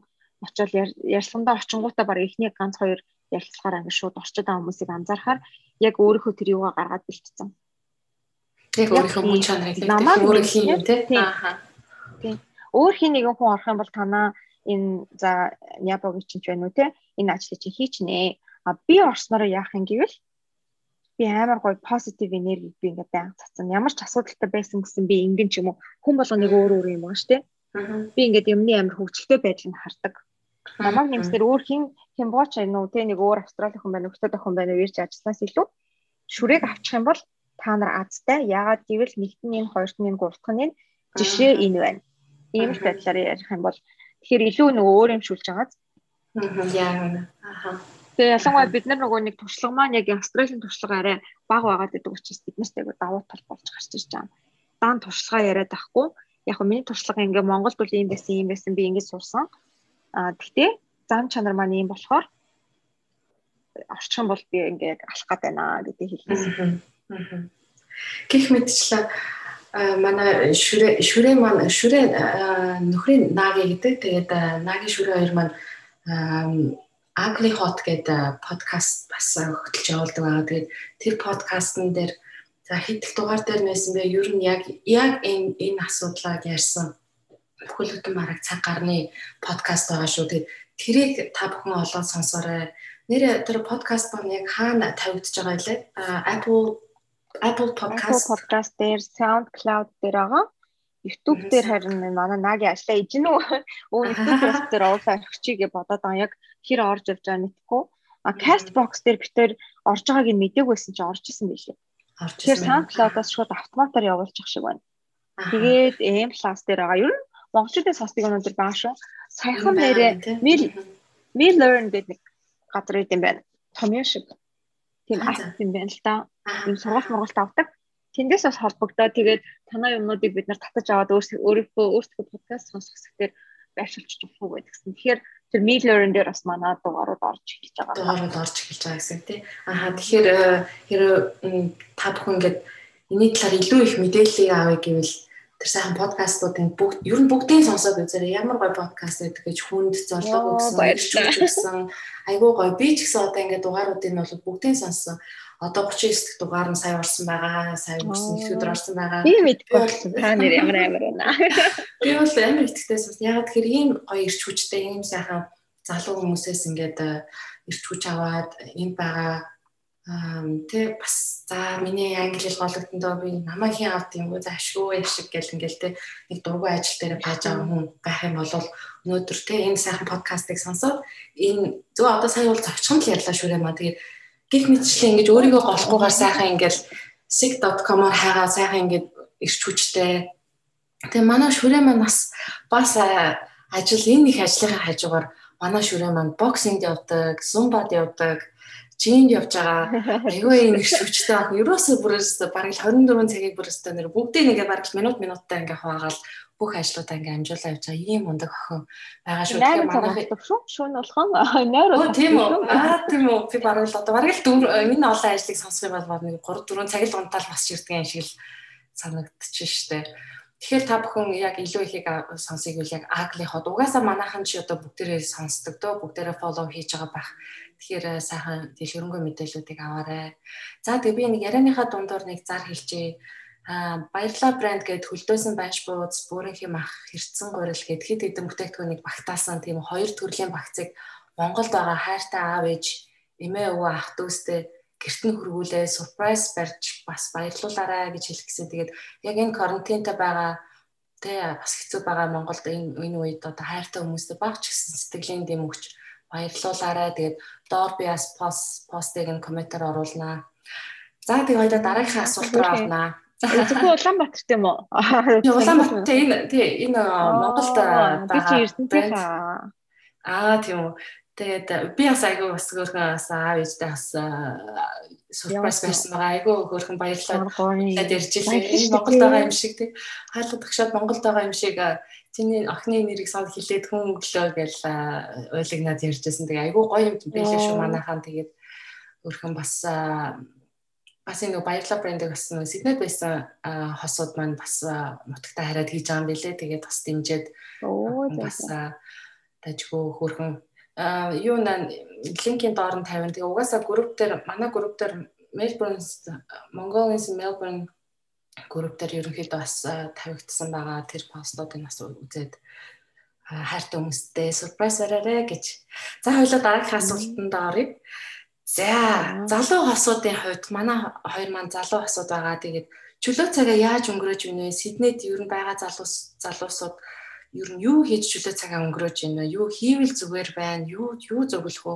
очиод ярьсандаа очингуудаа баг эхний ганц хоёр ярилцлагаар ингээд шууд орчод байгаа хүмүүсийг анзаарахаар яг өөрийнхөө тэр юугаа гаргаад бэлтцсэн. Яг өөрийнхөө мөн чанарыг намайг өөрөө хийн тий. Ааха. Тийм. Өөр хин нэгэн хүн орох юм бол танаа энэ за Япогийн ч байна уу те энэ ажлыг чи хийчнэ. А би орсноор яах юм гэвэл би амар гоё позитив энерги би ингээд байнга цацсан. Ямар ч асуудалтай байсан гэсэн би ингэн ч юм уу хүн болгоныг өөр өөр юм шүү дээ. Би ингээд юмны амар хөвгчлөлтэй байдлыг хардаг. Намаг нэмсээр өөр хин хямбооч энэ үү те нэг өөр австрали хүн байна, өгтөд хүн байна уу ирж ажилласнаас илүү шүрээг авчих юм бол та нар азтай. Яагаад гэвэл нэгт нь энэ, хоёрт нь энэ, гуравт нь энэ жишээ энэ байна. Ийм л байдлаар ярих юм бол тэгэхээр илүү нөгөө өөр юм шүүлж байгааз. Аа. Тэгээ ялангуяа бид нар нөгөө нэг туршлага маань яг австралийн туршлага арай бага байгаад байдаг учраас бид нарт айгу давуу тал болж гарч ирж байгаа. Даан туршлага яриад ахгүй яг хөө миний туршлага ингээ Монголд бол ийм байсан ийм байсан би ингэж сурсан. Аа тэгтээ зам чанар маань ийм болохоор орчин бол би ингээ алах гээд байна гэдэг хэлсэн. Гэх мэтчлээ манай шүрэ шүрэ маань шүрэ нөхрийн наги гэдэг тэгээд наги шүрэ хоёр маань Ugly Hot гэдэг подкаст бас хөтлж явуулдаг байгаа. Тэгээд тэр подкастн дээр За хэдэл дугаар дээр байсан бэ? Ер нь яг яг энэ энэ асуудлыг ярьсан бүхэл бүтэн бараг цаг гарны подкаст байгаа шүү. Тэгээд тэрийг та бүхэн олоод сонсоорой. Нэр тэр подкаст баг яг хаана тавигдж байгаа вэ? Apple Apple Podcast podcast дээр, SoundCloud дээр байгаа. YouTube дээр харин манай наги ажиллаа ижин үү? Өө YouTube дээр оруулаа орчихъя гэж бодоод байгаа. Яг хэр орж явж байгаа мэдхгүй. А Castbox дээр битэр орж байгааг нь мдэггүй байсан чи орж исэн байлээ. Тэгэхээр SoundCloud-аас шууд автоматар явуулчих шиг байна. Тэгээд M+ дээр байгаа. Ер нь монголчуудын сонсдог өнөдөр баа шүү. Саяхан нэрээ Mill Mill Learn гэдэг нэг газар идэм байна. Том юм шиг. Тийм апп юм байна л да. Ийм сургалт мургалт авдаг. Тэндээс бас холбогдоод тэгээд танай юмнуудыг бид нар татаж аваад өөрийнхөө өөрсдөө подкаст сонсох хэсгээр байршуулж чадах гэдгсэн. Тэгэхээр тэр Miller-ын дээр бас манай дугаарууд орж эхэлж байгаа. Дугаарууд орж эхэлж байгаа гэсэн тий. Аа тэгэхээр э, хэрэв та бүхэн ингээд энэний талаар илүү их мэдээллийг авъя гэвэл тэр сайхан подкастуудын бүгд ер нь бүгдийг сонсоод үзээрэй. Ямар гоё подкаст байдаг гэж хүнд зорлог өгсөн, баярлалаа. Айгуу гоё. Би ч гэсэн одоо ингээд дугааруудыг нь бол бүгдийг сонссон одоо 39 дэх дугаар нь сая орсон байгаа. Сая өнгөрсөн их өдөр орсон байгаа. Би мэдгүй болсон. Та нэр ямар амар байна. Би бол амар ихтэй сонс. Яг тэгэхээр ийм гоё ирч хүчтэй ийм сайхан залуу хүмүүсээс ингээд э, ирч хүч аваад энд байгаа тэ бас за миний англи хэл гологдондоо би намайг хин авд юм уу? За ашгүй яшиг гэл ингээл тэ нэг дургүй ажил дээр байж байгаа хүн байх юм бол өнөөдөр тэ энэ сайхан подкастыг сонсоод энэ зөв одоо сая бол зовчхон л ярьлаа шүрээ маа. Тэгээд гих мэтчлээ ингэж өөрийгөө голохгүйгээр сайхан ингээл sig.com-оор хайгаа сайхан ингэж ирч хүчтэй. Тэгээ манай шүрээ маань бас бас ажил энэ их ажлынхаа хажуугаар манай шүрээ маань боксингд явдаг, зумбад явдаг, жимд явж байгаа. Айгүй энэ ирч хүчтэй баг. Ерөөсөө бүрээс бараг 24 цагийг бүрээс нэр бүгдийг ингээ бараг минут минуттай ингээ хуваагаал бүх ажлуудаа ингээм амжуулаа явж байгаа ийм мундаг охин байгаа шүү. Тэгэхээр манай шүү шүүн болгон нойр бол тийм үү. Аа тийм үү. Би баруул одоо бараг л энэ олон ажлыг сонсох юм бол нэг 3 4 цаг л унтаал босч ирдэг юм шиг л санагдчих штэ. Тэгэхээр та бүхэн яг илүү ихийг сонсыг үл яг агли хот угаасаа манайхан чи одоо бүгдээрээ сонсдог дөө бүгдээрээ фоллоу хийж байгаа байх. Тэгэхээр сайхан дэлгэрэнгүй мэдээллүүдийг аваарай. За тэгээ би нэг ярианыхаа дундуур нэг зар хэлчихье баярлаа брэнд гэд хөлдөөсөн байш бууз бүрийнх юм ах хэрцэн гурил гэд хэд хэдэн бүтээгдэхүүнийг багтаасан тийм хоёр төрлийн багцыг Монголд байгаа хайртай аав ээж эмээ өвөө ах дүүстэй гэрт нь хөргүүлээ surprise барьж бас баярлуулаарай гэж хэлчихсэн. Тэгээд яг энэ карантинтай байгаа тэ бас хэцүү байгаа Монголд энэ энэ үед одоо хайртай хүмүүстэй багч гэсэн сэтгэлийн дэм өгч баярлуулаарай. Тэгээд доор би бас пост постыг нь комментээр оруулнаа. За тэгээд дараагийн асуулт руу орнаа. Зөвхөн Улаанбаатар тийм үү? Улаанбаатар энэ тий энэ Монголд байгаа. Аа тийм үү. Тэгээд би бас айгүй бас хөөрхөн бас аав ээжтэй бас сурприз байсан байгаа. Айгүй хөөрхөн баярлалаа. Ярьж илээ. Монголд байгаа юм шиг тий. Хаалга тагшаад Монголд байгаа юм шиг чиний охины нэрийг сод хилээд хүн өглөө гэж ойлгнаад ярьжсэн. Тэгээ айгүй гоё юм байлаа шүү манайхаа. Тэгээд өөрхөн бас бас энэ баярлалаа брендийг бас Сиднейд байсан хосууд маань бас нутагтаа хараад хийж байгаа юм билэ. Тэгээд бас дэмжиад бас тажгүй хөрхөн юу нэ линкийн доор нь тавина. Тэгээ угаасаа групп дээр манай групп дээр Melbourne Mongolians Melbourne групп дээр ерөнхийдөө бас тавигдсан байгаа тэр постуудыг бас үзээд хайртай хүмүүстэй surprise бариарэ гэж. За хоёлоо дараагийн асуултанд оръё. За залуу хосуудын хувьд манай хоёр маань залуу хосууд байгаа. Тэгээд чөлөө цагаа яаж өнгөрөөж байна вэ? Сиднейд ер нь байгаа залуус залуусууд ер нь юу хийж чөлөө цагаа өнгөрөөж байна вэ? Юу хийвэл зүгээр байна? Юу юу зөвлөх вэ?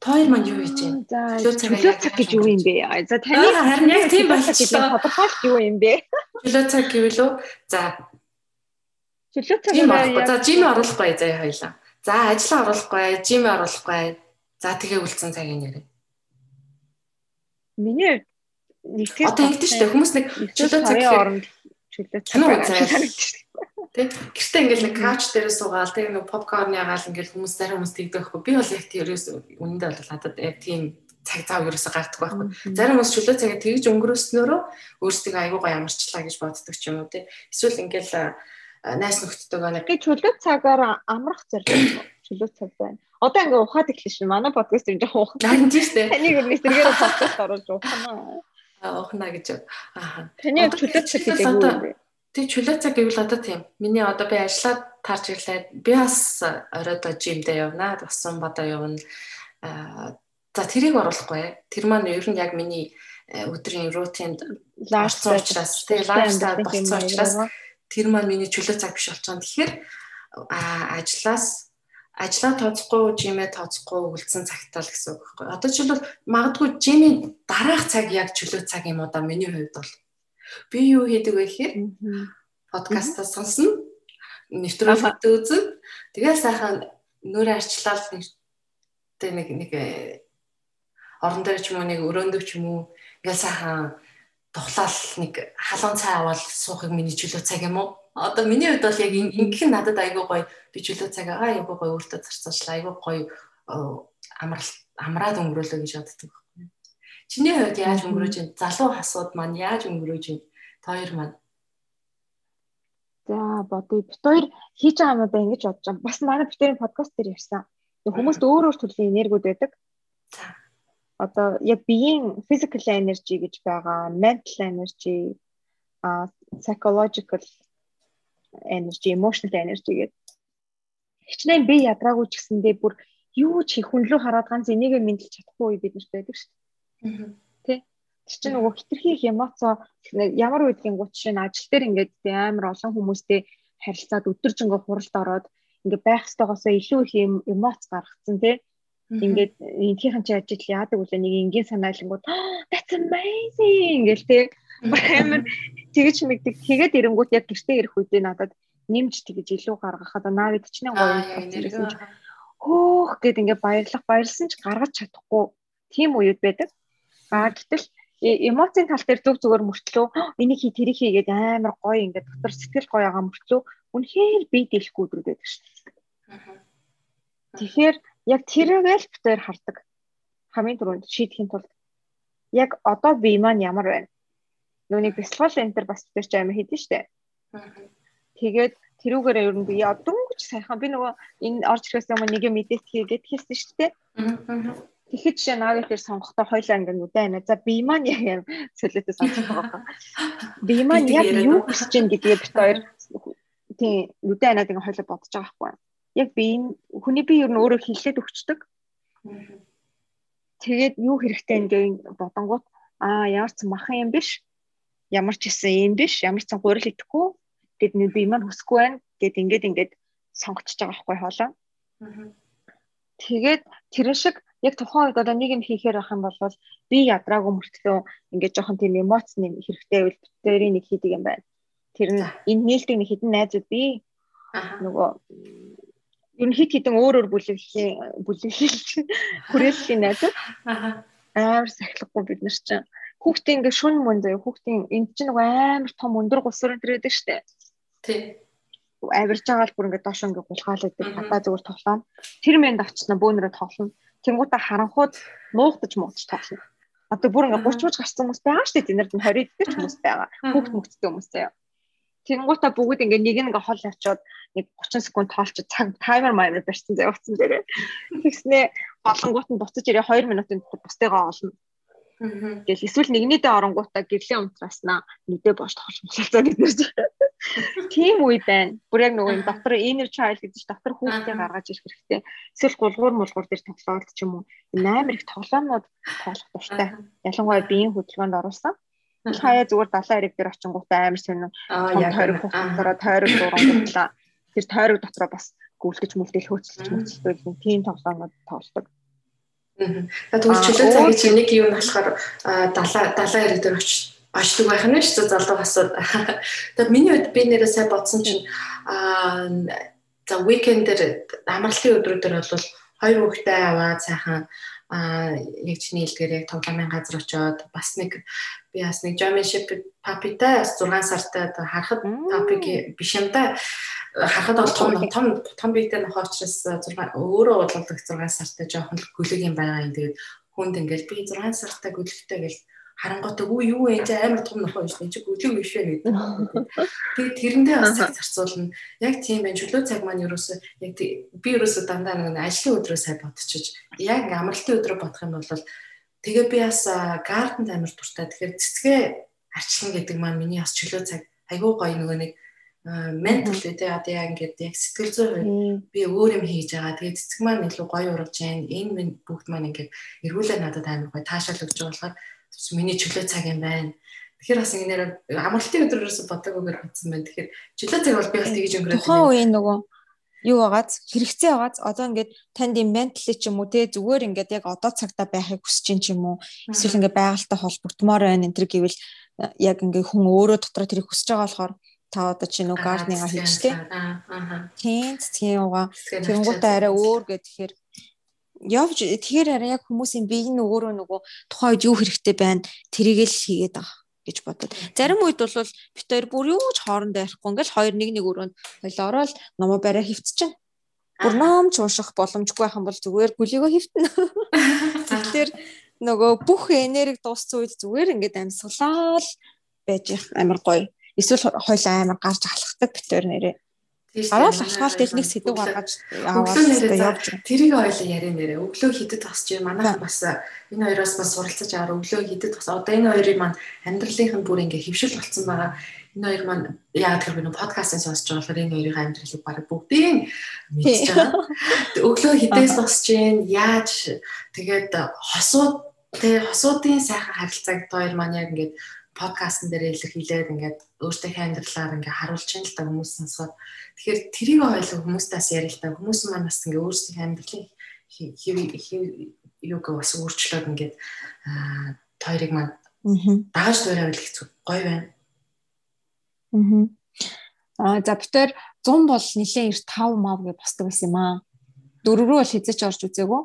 Тоор маань юу хийж байна? Чөлөө цаг гэж юу юм бэ? За таны харин яг тийм болчихлоо. Тодорхойлт юу юм бэ? Чөлөө цаг гэвэл үү? За. Чөлөө цаг За жим оруулахгүй заяа хоёлаа. За ажлаа оруулахгүй, жим оруулахгүй. За тэгээ үлдсэн цагийн нэрээ. Миний нэгтгэж одоо ингэдэж штэ хүмүүс нэг чөлөө цаг оронд чөлөө цаг Тэг. Гэртээ ингээл нэг кауч дээр суугаал тэг нэг попкорн ягаал ингээл хүмүүс зарим хүмүүс тэгдэг байхгүй. Би бол яг тийм ерөөс үнэндээ бол надад яг тийм цаг цав ерөөсө гартдаг байхгүй. Зарим хүмүүс чөлөө цагаа тэгж өнгөрөөснөөрөө өөрсдөө аягүй гоё амарчлаа гэж боддог ч юм уу тий. Эсвэл ингээл найс нөхдөдөө нэг гээ чөлөө цагаар амрах зорилго чөлөө цаг байна. Одоо ингээ ухаад эхэлсэн шин. Манай подкаст энэ жоох ухаад. Харин тийм шүү дээ. Таны гэр нэсэргээр подкаст оруулж ухана. Аа ухна гэж. Аа. Таны чөлөө цаг гэдэг юу вэ? Тэг чөлөө цаг гэвэл одоо тийм. Миний одоо би ажиллаад таарч ирлээ. Би бас оройдоо жимдээ явна. Тусан бодоо явна. Аа за тэрийг оруулахгүй. Тэр маань ер нь яг миний э, өдрийн рутинд лайфстайл учраас тэг лайфстайл болсон учраас тэр маань миний чөлөө цаг биш болчихсон. Тэгэхээр ажлаас ажлаа тооцохгүй жимээ тооцохгүй үлдсэн цагтаа л гэсэн үг байхгүй. Одоо жишээлбэл магадгүй жимийн дараах цаг яг чөлөө цаг юм уу да миний хувьд бол Би юу хийдэг вэ гэхээр подкастаа сонсно. Нэвтрүүлэгтээ үзэн. Тэгээд сайхан нүрээ арчлал нэг нэг нэг э, орон дээр ч юм уу нэг өрөөндөө ч юм уу ингээл сайхан тухлаал нэг халуун цай аваад суухыг миний чөлөө цаг юм уу? Одоо миний хувьд бол яг ингэх нь надад айгүй гоё. Би чөлөө цаг аа айгүй гоё өөртөө зарцууллаа. Айгүй гоё амрал амраад өнгөрөөлөө гэж боддог. Чиний хувьд яаж өнгөрөөж байна? Залуу хасууд маань яаж өнгөрөөж байна? Хоёр маань. За бодъё. Бид хоёр хийж байгаа юмудаа ингэж бодож байгаа. Бас манай битэрийн подкаст дээр ярьсан. Хүмүүст өөр өөр төрлийн энергиуд байдаг. За. Одоо яг биеийн physical energy гэж байгаа, mental energy, а psychological energy, emotional energy гэдэг. Хичнээн би ядраагүй ч гэсэндээ бүр юу ч хийх хүнлүү хараад ганц энийгээ мэдлж чадахгүй бид нарт байдаг шүү дээ. Тэ. Тэр чинь нөгөө хитрхи их эмоцо ямар үедгийн гут шин ажил дээр ингээд амар олон хүмүүстэй харилцаад өдөржингөө хуралд ороод ингээд байх ёстойгоосоо илүү их эмоц гаргацсан тий. Ингээд энтхийн чи ажил яадаг үлээ нэг энгийн санаалангууд that's amazing гэл тий. Амар тэгэж мэгдэг тэгээд ирэнгүүт яг гэртээ ирэх үедээ надад нэмж тэгэж илүү гаргах одоо наавид ч нэг гоё чи хөөх гэд ингээд баярлах баярлсан ч гаргаж чадахгүй тийм үед байдаг. Аа гэтэл эмоцийн тал дээр зүг зүгээр мөртлөө энийг хий тэрийг хий гэдэг амар гоё ингээд дотор сэтгэл гоё байгаа мөртлөө үнэхээр бие дэхгүй өдрүүд байдаг шүү дээ. Тэгэхээр яг тэргээл битээр хардаг. Хамгийн түрүүнд шийдэхин тулд яг одоо бие маань ямар байна? Нүуний бясалгал энтер бас тэр ч амар хийдэж штэ. Тэгээд тэрүүгээр ер нь би дөнгөж сайхан би нөгөө энэ орж ирэхээс өмнө нэг юм мэдээт хийгээд хэлсэн дээ. Тэгэхэд жишээ навыг тэр сонгохдоо хоёлаа ингээд үдэ байна. За би маань яг солиотой сонсох байгаа. Би маань яг юу хийж гин гэдгээ бит хоёр тийм үдэ банаад ингээд хоёлаа бодож байгаа байхгүй. Яг би энэ хүний би ер нь өөрөө хилээд өгчдөг. Тэгээд юу хэрэгтэй ингээд бодонгууд аа ямар ч махан юм биш. Ямар ч гэсэн юм биш. Ямар ч сан гурил идэхгүй. Гэт би маань хүсэхгүй байна. Гэт ингээд ингээд сонгочж байгаа байхгүй хоолоо. Тэгээд тэрэн шиг яг тухайн үед одоо нэг юм хийхээр байх юм бол би ядраагүй мөртлөө ингээд жоохон тийм эмоц нэм хэрэгтэй байвал битэрийн нэг хийдэг юм байна. Тэр нь энэ нээлтийг нэг хідэн найзууд би нөгөө ер нь хит хитэн өөр өөр бүлэглэлийн бүлэглэл хүрээллийн найзууд амар сахилахгүй бид нар чинь хүүхдээ ингээд шүн мөн заяа хүүхдийн энд чинь нөгөө амар том өндөр гусрын тэр байдаг штэ. Тий авирж байгаа л бүр ингээд доош ингээд гулгаал идэг хатаа зүгээр тоглоом. Тэр мэнд авчна бөөнөрөө тоглоно. Тэнгуудаа харанхууд нуугдаж муугдаж тоглоно. Одоо бүр ингээд 30 мууч гарсан хүмүүс байгаа дээ. Тэнд нь 20 идэх хүмүүс байгаа. Хүүхд мөгцтэй хүмүүс заяа. Тэнгуутаа бүгд ингээ нэг нэг хол авчаад нэг 30 секунд тоолч цаг таймер маймер барьсан заяа утсан дээрээ. Тэгснээ болонгууд нь буцаж ирээ 2 минутын дотор бусдыгаа олно. Тэгэл эсвэл нэгнийдээ оронгуудаа гэрлээ унтраснаа нүдээ боош тоглох болцоо гэднэр. Тийм үе байна. Бүр яг нөгөө доктор inner child гэдэг чинь доктор хүүхдээ гаргаж ирэх хэрэгтэй. Эсвэл гулгуур мулгуур дээр тоглоод ч юм уу амар их тоглоомнууд тоглох дуртай. Ялангуяа биеийн хөдөлгөөнд оруулсан. Хаяа зүгээр далайн хэрэг дээр очингуудаа амар сонир. Яг тойрог хугацаараа тойрог дурангуудлаа. Тэр тойрог дотроо бас гүйлгэж мүлдэл хөөцөлж мөцөлдөг тийм тоглоомнууд тоглодог. Тэгвэл чөлөө цагийн чинь нэг юм болохоор далаа далаа хэрэг дээр очиж очдөг байх нь шүү залуу асууд. Тэгээд миний хувьд би нэрээ сайн бодсон чинь аа за уикендэр амралтын өдрүүдээр бол хоёр хүүхдээ аваад сайхан а яг чиний хэлдгээр яг тоглоомын газар очоод бас нэг би бас нэг Championship Papi-та 6 сартай харахад топик биш юм да. Харахад бол том том том биетэй нөх учраас 6 өөрөө бодлогдох 6 сартай жоохон гүлэг юм байгаа юм тэгээд хүнд ингээл би 6 сартай гүлэгтэй гэл харангуйтай үу юу вэ чи амар том нохоо биш чи гүлэг биш вэ гэдэг. Тэгээд тэрэндээ бас цаг зарцуулна. Яг тийм байх чөлөө цаг маань ерөөсөө яг би ерөөсөө дандаа нэг ажлын өдрөө сайн бодчихож яг ингээм амралтын өдрөө бодох юм бол тэгээ би бас гарданд амар дуртай. Тэгэхээр цэцгээ арчлан гэдэг маань миний бас чөлөө цаг айгүй гоё нөгөө нэг ментал үедээ одоо яа ингээд яг сэтгэл зүйн би өөр юм хийж байгаа. Тэгээд цэцэг маань илүү гоё урагж जैन. Энэ минь бүгд маань ингээд эргүүлээ надад амар гоё таашаал өгч байгаа болохоор миний чөлөө цаг юм байна. Тэгэхээр бас ингэнээр амралтын өдрөөс бодоогүйгээр бодсон байна. Тэгэхээр чөлөө цаг бол би бас тэгж өнгөрөөд байна. Тухайн үеийн нөгөө юу байгааз хэрэгцээ байгааз одоо ингээд танд юм ментал ч юм уу те зүгээр ингээд яг одоо цагта байхыг хүсэж чинь ч юм уу эсвэл ингээд байгальтай холбогдмоор байна энэ төр гэвэл яг ингээд хүн өөрөө дотроо тэрийг хүсэж байгаа болохоор та одоо чи нөгөө гарднинга хийжтэй. Аа. Тийм тийм угаа тэнгуутаа арай өөр гэхээр явж тэгэхээр арай яг хүмүүсийн бие нь өөрөө нөгөө тухайн үед юу хэрэгтэй байна тэрийг л хийгээд байгаа гэж бодод. Зарим үед бол бид хоёр бүр юу ч хоорондоо ярихгүй ингээл хоёр нэг нэг өрөөнд хоёул ороод номоо бариа хөвцчин. Бүр номч уушах боломжгүй байх юм бол зүгээр гүлийгөө хөвтнө. Тэгэхээр нөгөө бүх энерги дууссан үед зүгээр ингээд амьсгалаа л байж амар гоё. Эсвэл хоёул амар гарч алхахдаг бид хоёр нэрээ. Араал алхаал техник сэдв гаргаж яваад явж тэрийг ойлоо яриа нэрээ. Өглөө хідэд тасч манайхан бас энэ хоёроос бас суралцаж аваар өглөө хідэд тас. Одоо энэ хоёрын маань амьдралынх нь бүр ингээ хөвшил болцсон байгаа. Энэ хоёр маань яа тэр би нэг подкастын сонсож байгаа болохоор энэ хоёрын амьдралыг баг бүгдийг мэдж байгаа. Өглөө хідээс जैन яаж тэгээд хосууд тэг хосуудын сайхан харилцааг хоёр маань яг ингээд подкастн дээр илэрхийлээд ингээд өөртөө амьдралаар ингээд харуулж ин л та хүмүүс сонсоод тэгэхээр тэрийг ойлгох хүмүүстээс ярил л та хүмүүс маань бас ингээд өөрсдийн амьдралын юуг бас өөрчлөөд ингээд хоёрыг маань дааж дуурайвал хэцүү гоё байна. Аа за битэр 100 бол нэлээд их 5 мав гэж босдог байсан юм аа. Дөрөв рүү бол хязгаарч орж үзээгүй.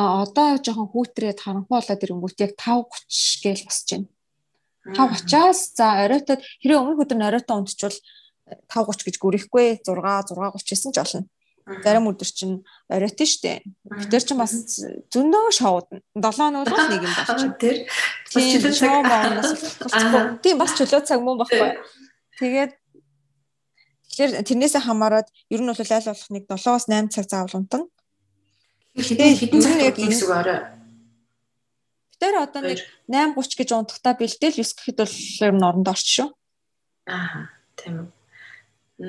А одоо жоохон хүүтрээд харанхуй болоод ирэнгүүт яг 5:30 гээл босч байна. 5:30-аас за оройтод хэрэв өмнөх өдөр нь оройтоо унтчихвал 5:30 гэж гүрэхгүй 6 6:39 ч болно. Зарим өдөр чинь оройтон штэ. Битэр чинь бас зөндөө шоудна. 7 нь бол нэг юм болчих. Тэр бас чөлөө цаг боонос болчихгүй. Тийм бас чөлөө цаг мөн баггүй. Тэгээд тэгэхээр тэрнээсээ хамаарат ер нь бол аль болох нэг 7-8 цаг заавал унтана. Хэдэн хэдэн цаг яг энэ үг орой Тэр одоо нэг 8:30 гэж унтахтаа бэлдээл 9 гэхэд бол ер нь оронд орч шүү. Аа тийм үү.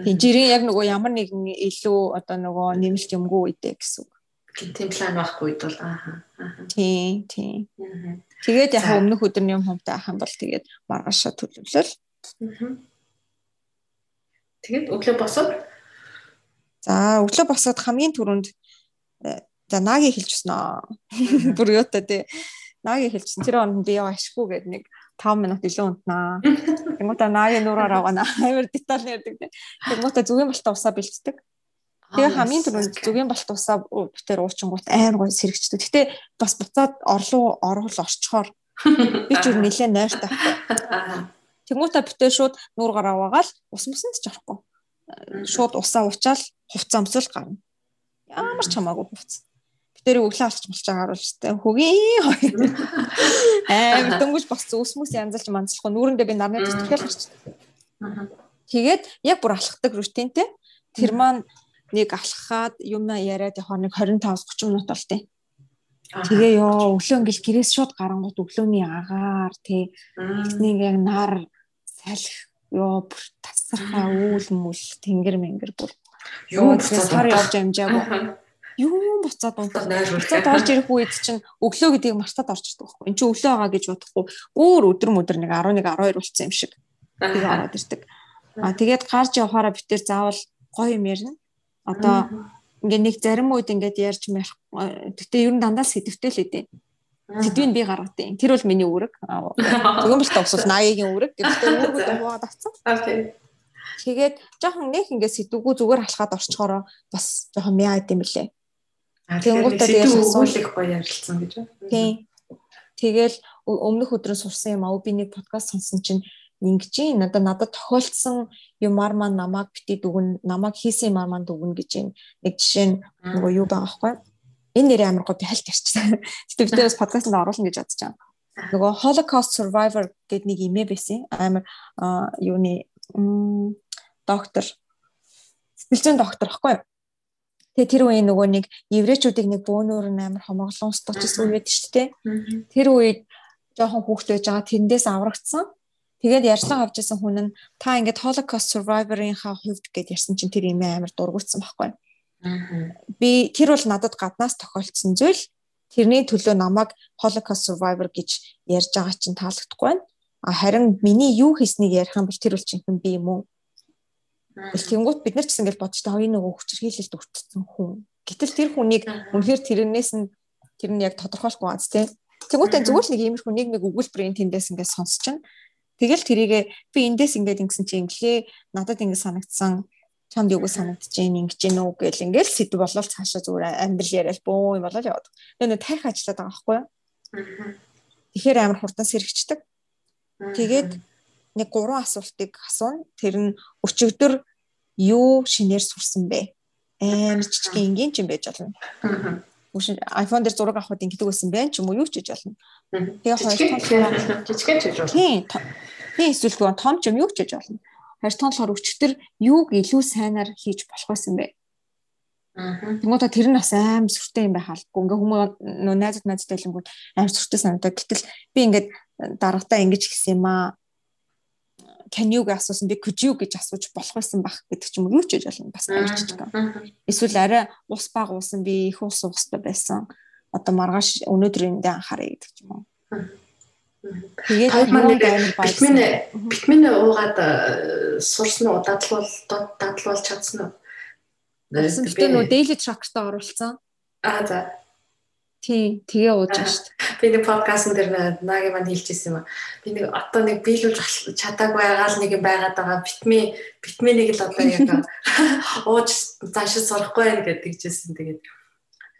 Тийм жирийн яг нөгөө ямар нэгэн илүү одоо нөгөө нэмэлт юмгүй үедээ гэсэн үг. Тийм план байхгүй бол аа. Тийм тийм. Тэгээд яг өмнөх өдрний юм хумтай ах юм бол тэгээд маргаашаа төлөвлөл. Тэгээд өглөө босоод За өглөө босоод хамгийн түрүүнд э, за наги хэлчихсэн аа. Бүр юу та тий Наги хэлчихсэн. Тэр онд би яа ашгүй гэдэг нэг 5 минут илүү унтнаа. Тэнгуүтэ наги нураар аваана. Амар деталь ярьдаг тийм. Тэнгуүтэ зүгийн балта усаа бэлддэг. Тэгээ хамгийн түрүүнд зүгийн балт усаа битэр уучингууд амар гоо сэрэгчдэг. Гэтэ бас буцаад орлоо орвол орчхоор би ч үр нэлээ нойртой. Тэнгуүтэ битэр шууд нуургаар аваагаал ус мөсөнд ч орохгүй. Шууд усаа уучаал хувцас өмсөл гарна. Ямар ч хамаагүй хувцас дээр өглөө алч болж байгаа харуулж тээ хөгийн хоёр аим дөнгөж босцсон ус мөс янзалж манцлах нүүрэндээ би нарны төсөлхөл гарч. Тэгээд яг бүр алхдаг рутинтэй. Тэр маань нэг алхахад юм яриад явахаар нэг 25-30 минут болтой. Тэгээ ёо өглөө ингээл гэрээс шууд гарангууд өглөөний агаар тий нэг яг нар салхи ёо бүр тасархаа үүл мүл тэнгэр мэнгэр бүр. Юу буцаад сар явж амжаагүй. Юу буцаад унтах. Буцаад орж ирэх үед чинь өглөө гэдгийг мартаад орж ирдэг байхгүй. Энд чинь өглөө байгаа гэж бодохгүй. Өөр өдөр мөдөр нэг 11 12 болсон юм шиг. Тэгээ ороод ирдэг. А тэгээд гарч явахаараа битэр заавал гоё юм ярина. Одоо ингээ нэг зарим үед ингээд ярьж мэрх. Гэтэ ер нь дандаа сэдвтэй л үдээ. Сэдвийг би гаргадیں۔ Тэр бол миний үүрэг. Тэгэн бэлтэ усвал 80-ийн үүрэг. Гэвч үүргүүд хуваад авцсан. Тэгээд жоохон нэг ингээ сэдвгүй зүгээр алхаад орчхороо бас жоохон мяа идэм билээ. Тэнгуутаа тэгээд асуулах гоё ярилцсан гэж байна. Тийм. Тэгэл өмнөх өдрөө сурсан юм аа би нэг подкаст сонсон чинь ингэж надад надад тохиолдсон юмар маань намайг бити дүгэн намайг хийсэн юмар маань дүгэн гэж юм нэг жишээ нь нөгөө юу байгаа байхгүй энэ нэрээ амар гоо би хальт ярьчихсан. Тэгтээ би бас подкастт оруулна гэж бодож байгаа. Нөгөө Holocaust survivor гэдэг нэг имээ байсан. Амар юуны доктор сэтгэлзэн доктор байхгүй? Тэгээ тэр үеийн нөгөө нэг еврейчүүдийг нэг бөөнөр нь амар хомоглон устгачсан үед шүү дээ. Тэр үед жоохон хүүхд байж байгаа тэндээс аврагдсан. Тэгээд ярьцлага авч ирсэн хүн нь та ингээд Holocaust survivor-ийнхаа хувьд гэд ярьсан чинь тэр имээ амар дургуутсан байхгүй. Би тэр бол надад гаднаас тохиолдсон зүйл. Тэрний төлөө намайг Holocaust survivor гэж ярьж байгаа чинь таалагдахгүй байна. А харин миний юу хийснийг ярих юм бол тэр бол чинь би юм уу? Тэнгүүт бид нар ч гэсэн ингэж бодож та хоёр нөгөө хүчрхийлэлд өртсөн хүн. Гэтэл тэр хүнийг үнэхээр тэрнээс нь тэр нь яг тодорхойлохгүй бац тий. Тэнгүүтээ зүгээр л нэг иймэрхүү нэг өгүүлбэрийн тэндээс ингэж сонсч чинь. Тэгэл тэрийгээ би эндээс ингэж ингэсэн чи инглээ надад ингэ санагдсан чамд юу гэж байна ингэж гэнэ үү гэл ингээл сэдв болол цаашаа зүгээр амьдрал яриад бөө юм болол яваад. Тэгээ нэг тайх ажиллаад байгаа байхгүй юу? Тэгэхээр амар хурдан сэрэгчдэг. Тэгээд нэг гурван асуултыг асууна. Тэр нь өчигдөр юу шинээр сурсан бэ? Амар жижиг энгийн ч юм байж болно. Үгүй iPhone дээр зураг авахд ингэдэг байсан байх ч юм уу юу ч гэж болно. Тэгээ хоёр том жижигэн ч гэж болно. Тийм. Тийм эсвэл том ч юм юу ч гэж болно. Хоёр том болохоор өчигдөр юуг илүү сайнаар хийж болох байсан бэ? Тэнгуүта тэр нь бас аим сүртэй юм байхалгүй. Ингээ хүмүүс нөө найзууд найзтай хэлэнгүүт аим сүртэй санагдаад. Гэтэл би ингээд дарагтаа ингэж гисэн юм аа can you гэж асуусан би could you гэж асууж болох байсан байх гэдэг ч юм уу юу ч гэж болно бас ярьчих юм. Эсвэл арай ус баг уусан би их ус уустай байсан. Одоо маргааш өнөөдөр эндээ анхаарай гэдэг ч юм уу. Тэгээд манай витамин витамин уугаад э, сурсан уу дадлуул дадлуулж чадсан уу? Тэгсэн гэдэг нөө daily tracker-та оруулсан. Аа за. Тий, тэгээ ууж байгаа шүү дээ. Би нэг подкастн дээр наги манд хэлчихсэн юм аа. Би нэг одоо нэг биелүүлж чадаагүй байгаа л нэг юм байгаад байгаа. Витамин витаминийг л одоо яг ууж заашаа сурахгүй байх гэдэг жисэн. Тэгээд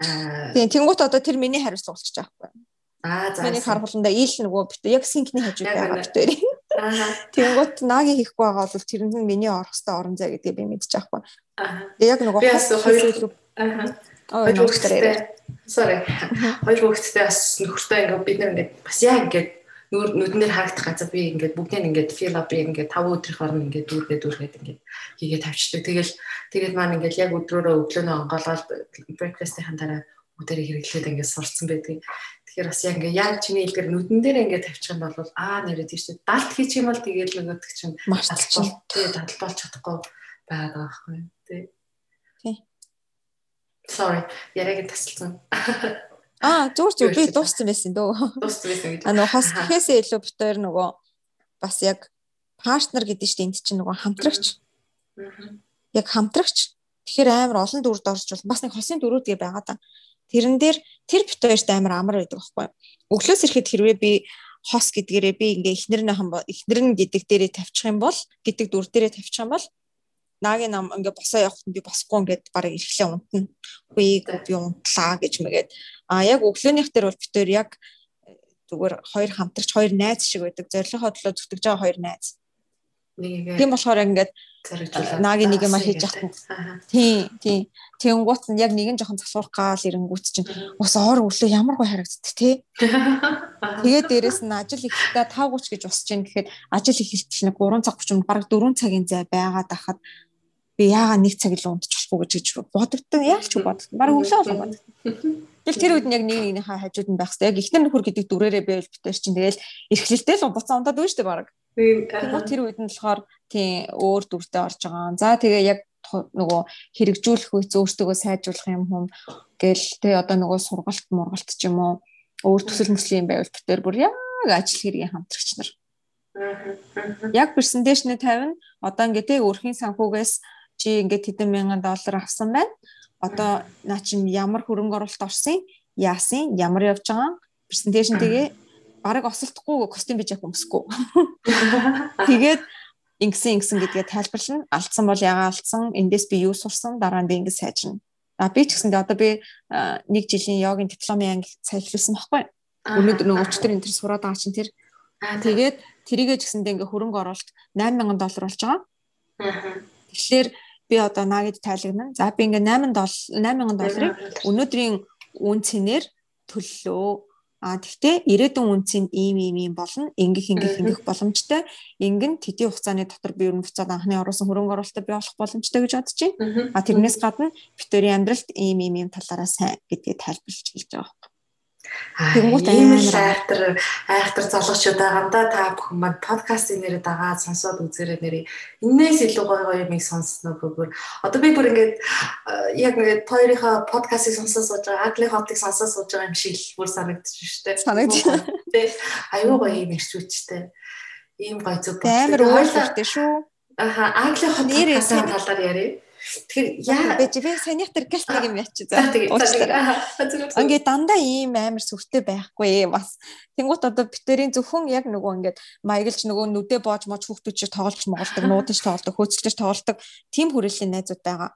аа Тийм, тэнгуут одоо тэр миний хариуцлага болчих жоохгүй. Аа за. Миний харахууланда ийл нөгөө бит яг синкний хажууд байгаа битээр. Аа. Тэнгуут наги хийхгүй байгаа бол тэр нь миний орох хэвээр орон зай гэдгийг би мэдчих жоохгүй. Аа. Яг нөгөө хоёр Аа Хоёр хүүхэдтэй. Sorry. Хоёр хүүхэдтэй бас нөхөртөө ингээд бид нэг бас яг ингээд нүд нүднээр харагдах газар би ингээд бүгдийг ингээд fill up ингээд 5 өдрийн хооронд ингээд дүүргээ дүүргээд ингээд хийгээ тавьчихдаг. Тэгэл тэгээд маань ингээд яг өдрөөрөө өглөөнөө онгоолгоод breakfast-ийн дараа өдөрийг хэрэглээд ингээд сурцсан байдаг. Тэгэхээр бас яг ингээд яг чиний илгээр нүдэн дээр ингээд тавьчих юм бол аа нэрээ тийш далд хийчих юм бол тэгээд нөгөөдөг чинь мартчихсан. Тэгээд дадал болж чадахгүй байгаад байгаа байхгүй тий. Sorry, яриаг тасалсан. Аа, зүгээр зүгээр би дууссан байсан дөө. Дууссан байсан гэж. А нөгөө хос гэхээсээ илүү битээр нөгөө бас яг партнер гэдэг чинь энд чинь нөгөө хамтрагч. Яг хамтрагч. Тэгэхээр амар олон дүрд орж бол бас нэг хосын дөрүүдгээ байгаа да. Тэрэн дээр тэр бит хоёрт амар амар байдаг байхгүй. Өглөөс ирэхэд хэрвээ би хос гэдгээрээ би ингээ эхнэр нь эхнэр нь гэдэг дээрээ тавьчих юм бол гэдэг дүр дээрээ тавьчих юм бол наагийн нам ингээ босоо явахт би босхгүй ингээд барыг ирэхлээ унтна. Үгүй би унтлаа гэж мэгээд. А яг өглөөнийх дээр бол битээр яг зүгээр хоёр хамтарч хоёр найз шиг байдаг. Зорилгын хотлоо зүтгэж байгаа хоёр найз. Нэг Тийм болохоор ингээд зэрэгжүүлээд наагийн нэг юм хийж яах яхад тий тий тэгэнгუут нь яг нэгэн жоохон засварах гал ирэнгүүт чинь ус ор өглөө ямар гой харагддаг тий тэгээд дээрэс нь ажил ихтэй 5:30 гэж усч гин гэхэд ажил ихэлтэл нэг 3 цаг 30 бараг 4 цагийн зай байгаад ахад би яагаад нэг цаг л унтчихгүй гэж гэж бодогдсон. Яалч бодсон. Бараг өглөө болоо бодсон. Тэгэл тэр үед нь яг нэг нэгнийхээ хажууд нь байх хэрэгтэй. Яг ихнэр нөхөр гэдэг дүрээрээ байвал битэр чинь тэгэл эрхлэлтэй л буцаа унтаад байна шүү дээ баг. Тэгвэл тэр үед нь болохоор тийм өөр дүртэй орж байгаа. За тэгээ яг нөгөө хэрэгжүүлэх үе өөртөө сайжруулах юм хүм. Гэл тэ одоо нөгөө сургалт мургалт ч юм уу өөр төсөл мөслийн байвал битэр бүр яг ажил хэргийн хамтрагч нар. Яг персентэжнээ 50 одоо ингээ тэ өрхийн санхүүгээс чи ингээ хэдэн мянган доллар авсан байна. Одоо наа чин ямар хөрөнгө оруулалт орсон, яасан, ямар явж байгаа персентэжн тэгээ бараг осолдохгүй костюм бижак өмсөхгүй. Тэгээд ингэсэн ингэсэн гэдгээ тайлбарлана. Алдсан бол ягаа алдсан, эндээс би юу сурсан, дараа нь би ингэ сайжирна. А би ч гэсэндээ одоо би нэг жилийн йогийн дипломын анги сая эхлүүлсэн баггүй. Өнөөдөр нөгөө өчтөр энэ төр сураад байгаа чинь тэр. Тэгээд тэрийгээ ч гэсэндээ ингээ хөрөнгө оруулалт 8000 доллар болж байгаа. Тэгэхээр би одоо наагид тайлагнана. За би ингээ 8 доллар 8000 долларыг өнөөдрийн үн цэнээр төллөө А тэгтээ ирээдүйн үнцийн ийм ийм ийм болно. Ингэх ингэх ингэх боломжтой. Ингэн тэдийн хугацааны дотор би ер нь буцаад анхны оруулсан хөрөнгө оруулалтаа бий болох боломжтой гэж бодож байна. А тэрнээс гадна битүүрийн амьдралд ийм ийм ийм талаараа сайн гэдгийг тайлбарлаж хэлж байгаа юм. Тэнгуут амар айхтар айхтар залуучууд байгаа юм да та бүхэн манд подкастын нэрээ дагаад сонсоод үзээрэй нэрээ. Иннээс илүү гоё гоё юмыг сонссноо бүр. Одоо би бүр ингээд яг ингээд хоёрынхаа подкастыг сонсоод сууж байгаа, Агли хотыг сонсоод сууж байгаа юм шиг бүр санагдчих шүү дээ. Санагдчих. Тэ аюу гоё юм ирчүүчтэй. Ийм гоё зүг. Амар өөрлөлттэй шүү. Аха, Агли хот нэрээ талаар яриа. Тэгэхээр яа би би санитар гэлт нэг юм яач за. Ингээ дандаа ийм амар сүртэй байхгүй бас. Тэнгуут одоо битэрийн зөвхөн яг нөгөө ингээд маяглж нөгөө нүдэ боож мож хүүхдүүд чинь тоглож моголдог, нуудаж тоглодог, хөөцөлж тоглодог тийм хүрээллийн найзууд байгаа.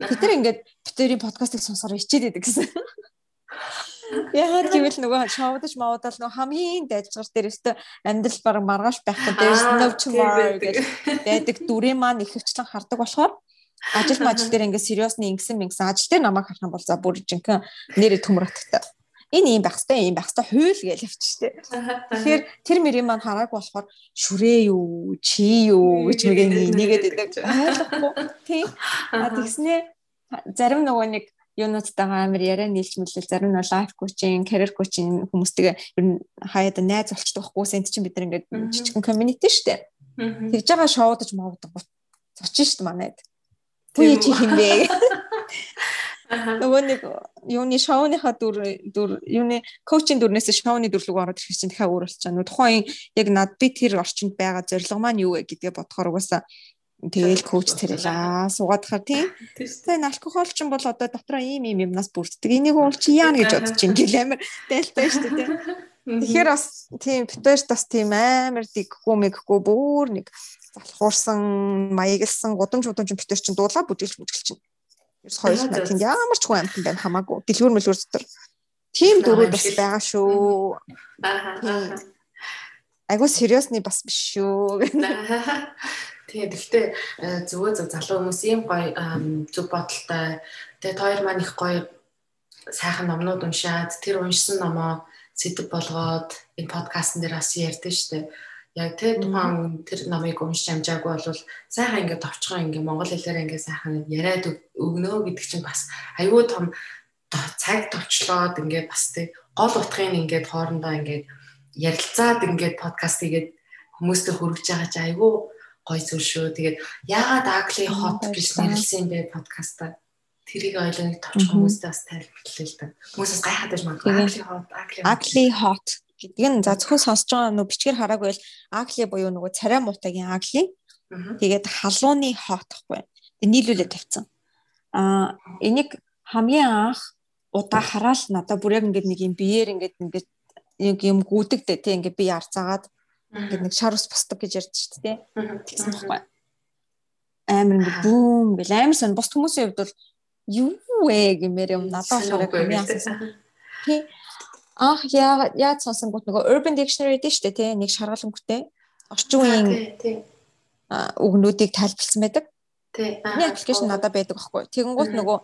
Бид нар ингээд битэрийн подкастыг сонсоор ичээд идэг гэсэн. Яагаад гэвэл нөгөө шоудаж маудал нөгөө хамгийн дайжгар дээр өстө амьдрал баг маргааш байхгүй there's no tomorrow гэж байдаг дүрээ маань ихэвчлэн хардаг болохоор ажил мажил дээр ингээд сериусны ингэсэн мэгсэн ажил дээр намайг харах юм бол за бүр жинхэнэ нэрээ төмөр утгатай. Энэ юм байх хэвээр юм байх хэвээр хууль гэж явчихжээ. Тэгэхээр тэр мэрийн маань харааг болохоор шүрээ юу, чи юу гэж мэгэн нэгээд идэг ойлгохгүй. Тийм. А тэгснээ зарим нөгөө нэг юунуудтайгаа амар яриа нийлж мэлэл зарим нь лайф коучинг, career коучинг хүмүүстэйгээ ер нь хаяада найз болчдөг байхгүй сент чинь бид нар ингээд жижигхэн community шүү дээ. Тэгж байгаа шоудаж мовдог. Зочин шүү дээ манайд. Буй чи хинбэ. Нөгөө нэг юуны шоуныхаа дүр дүр юуны коучинг дүрнээс шоуны дүрлэг ороод ирэх чинь дахиад өөр болчихно. Тухайн яг над би тэр орчинд байгаа зорилго маань юу вэ гэдгээ бодохоор угаасаа тэгэл коуч тэрэлээ суугаад хаа тийм. Тэгээ алкогол ч юм бол одоо дотроо ийм ийм юмнаас бүрддэг. Энийг уул чи яана гэж бодож ин гэл амир дайлтай шүү дээ. Тэгэхээр бас тийм битэрт бас тийм амар диггүй мэггүй бүр нэг залхуурсан, маяглсан, гудамж гудамж битэр чинь дуулаа бүдгэлж бүдгэлж чинь. Ерөөс хоёр сар тийм ямар ч хүн амтан байна хамаагүй. Дэлгүүр мэлгүүр дотор. Тийм дөрүүд бас байгаа шүү. Аа. Айгуу сериусны бас биш шүү. Тийм гэхдээ э, зөвөө зөв залуу хүмүүс ийм гоё зөв бодолтой. Тэгээд хоёр маань их гоё сайхан номнууд уншаад тэр уншсан номоо сэдв болгоод энэ подкастн дээр бас ярьдэн штэ яг тэр тухайн тэр номыг уншиж амжаагүй бол сайхан ингээд товчхон ингээд монгол хэлээр ингээд сайхан яриад өгнө гэдэг чинь бас аюу том цаг товчлоод ингээд бас тэг гол утгыг ингээд хоорондоо ингээд ярилцаад ингээд подкаст хийгээд хүмүүстэй хүргэж байгаа чи аюу гой зүйл шүү. Тэгээд яагаад Agli Hot гэж нэрлсэн бэ подкаста? Тэрийг ойлгох товчхон хүмүүстэй бас тайлбарлая л да. Хүмүүсээс гайхаад байж магадгүй. Agli Hot, Agli Hot гэдэг нь за зөвхөн сонсож байгаа нөө бичгээр хараагүй бол агли буюу нөгөө царай муутагийн агли. Тэгээд халууны хот гэхгүй. Тэг нийлүүлээд тавьсан. Аа энийг хамгийн анх удаа хараал надаа бүр яг ингээд нэг юм биеэр ингээд ингээд нэг юм гүдэгдээ тий ингээд би ярцаагаад ингээд нэг шар ус босдог гэж ярьж шүү дээ. Тэгсэн баггүй. Амар ингээд бүүм гэл амар сон бос хүмүүсийн хувьд бол юу вэ гэмээр юм надад болохоор хамгийн анх. Тий анх яа яаж сонсонгууд нөгөө Urban Dictionary дээ шүү дээ тий нэг шаргал өнгөтэй орчин үеийн үгнүүдийг тайлбарлсан байдаг. Тий. Миний аппликейшн надад байдаг байхгүй. Тэгэнгუთ нөгөө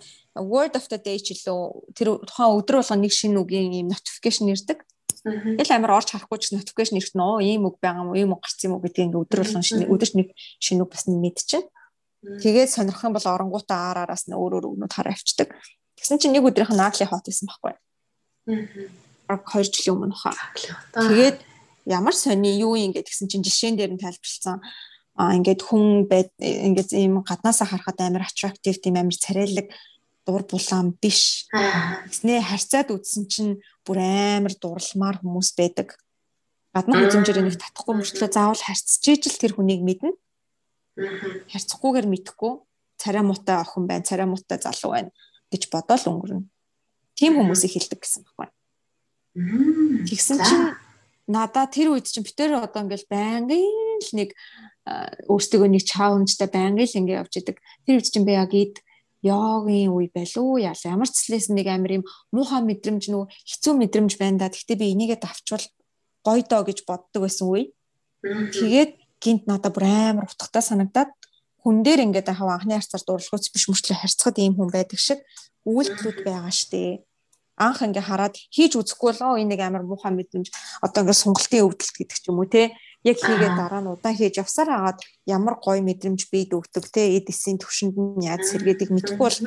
word of the day ч илүү тэр тухайн өдөр болгон нэг шинэ үгийн ийм notification ирдэг. Тэгэл амар орж харахгүй ч notification ирэх нь оо ийм үг байгаа юм уу, ийм үг гарсан юм уу гэдгийг ингээ өдөр болгон шинэ өдөрт нэг шинэ үг бас мэдчихэв. Тэгээд сонирхох юм бол оронгуудаа аар араас нь өөр өөр үгнүүд хараа авчдаг. Тэгсэн чинь нэг өдрийнх нь Agli hot байсан байхгүй. Аа. 2 жилийн өмнө хаа. Тэгээд ямар сони юу юм гэдэг гэсэн чинь жишээн дээр нь тайлбарлсан а ингээд хүн байд ингээд ийм гаднаасаа харахад амар attractive тийм амар царайлаг дур булаан биш. Тэснээ харьцаад үзсэн чинь бүр амар дурламар хүмүүс байдаг. Гаднах үзмжээр нэг татахгүй мөртлөө заавал харьцчихэж л тэр хүнийг мэднэ. Харьцахгүйгээр мэдхгүй царай муутай охин байна, царай муутай залуу байна гэж бодоол өнгөрнө. Тим хүмүүсийг хилдэг гэсэн байна. Тэгсэн чинь надаа тэр үед чинь битэр одоо ингээл байнгын л нэг өөртөө нэг чаленжтай байнгын л ингэ явж идэг. Тэр үед чинь би яг ид йогийн үе байлуу яа ямар ч цэслээс нэг амир юм муухай мэдрэмж нүү хэцүү мэдрэмж байна да. Гэхдээ би энийгээ давчвал гоё доо гэж боддог байсан үе. Тэгээд гинт надад бүр амар утгатай санагдаад хүн дээр ингээд хав анхны харцаар дурлахуйц биш мөртлөө харьцахад ийм хүн байдаг шиг үйлдэлүүд байгаа штэ. Анх ингээ хараад хийж үзэхгүй л оо энэ нэг амар муухай мэдрэмж одоо ингээ сунгалтын өвдөлт гэдэг ч юм уу те? Яг хийгээд дараа нь удаан хийж явсаар хагаад ямар гоё мэдрэмж бий дүүгдэг те? Эд эсийн төвшөнд нь яаж сэргээдэг мэдэхгүй бол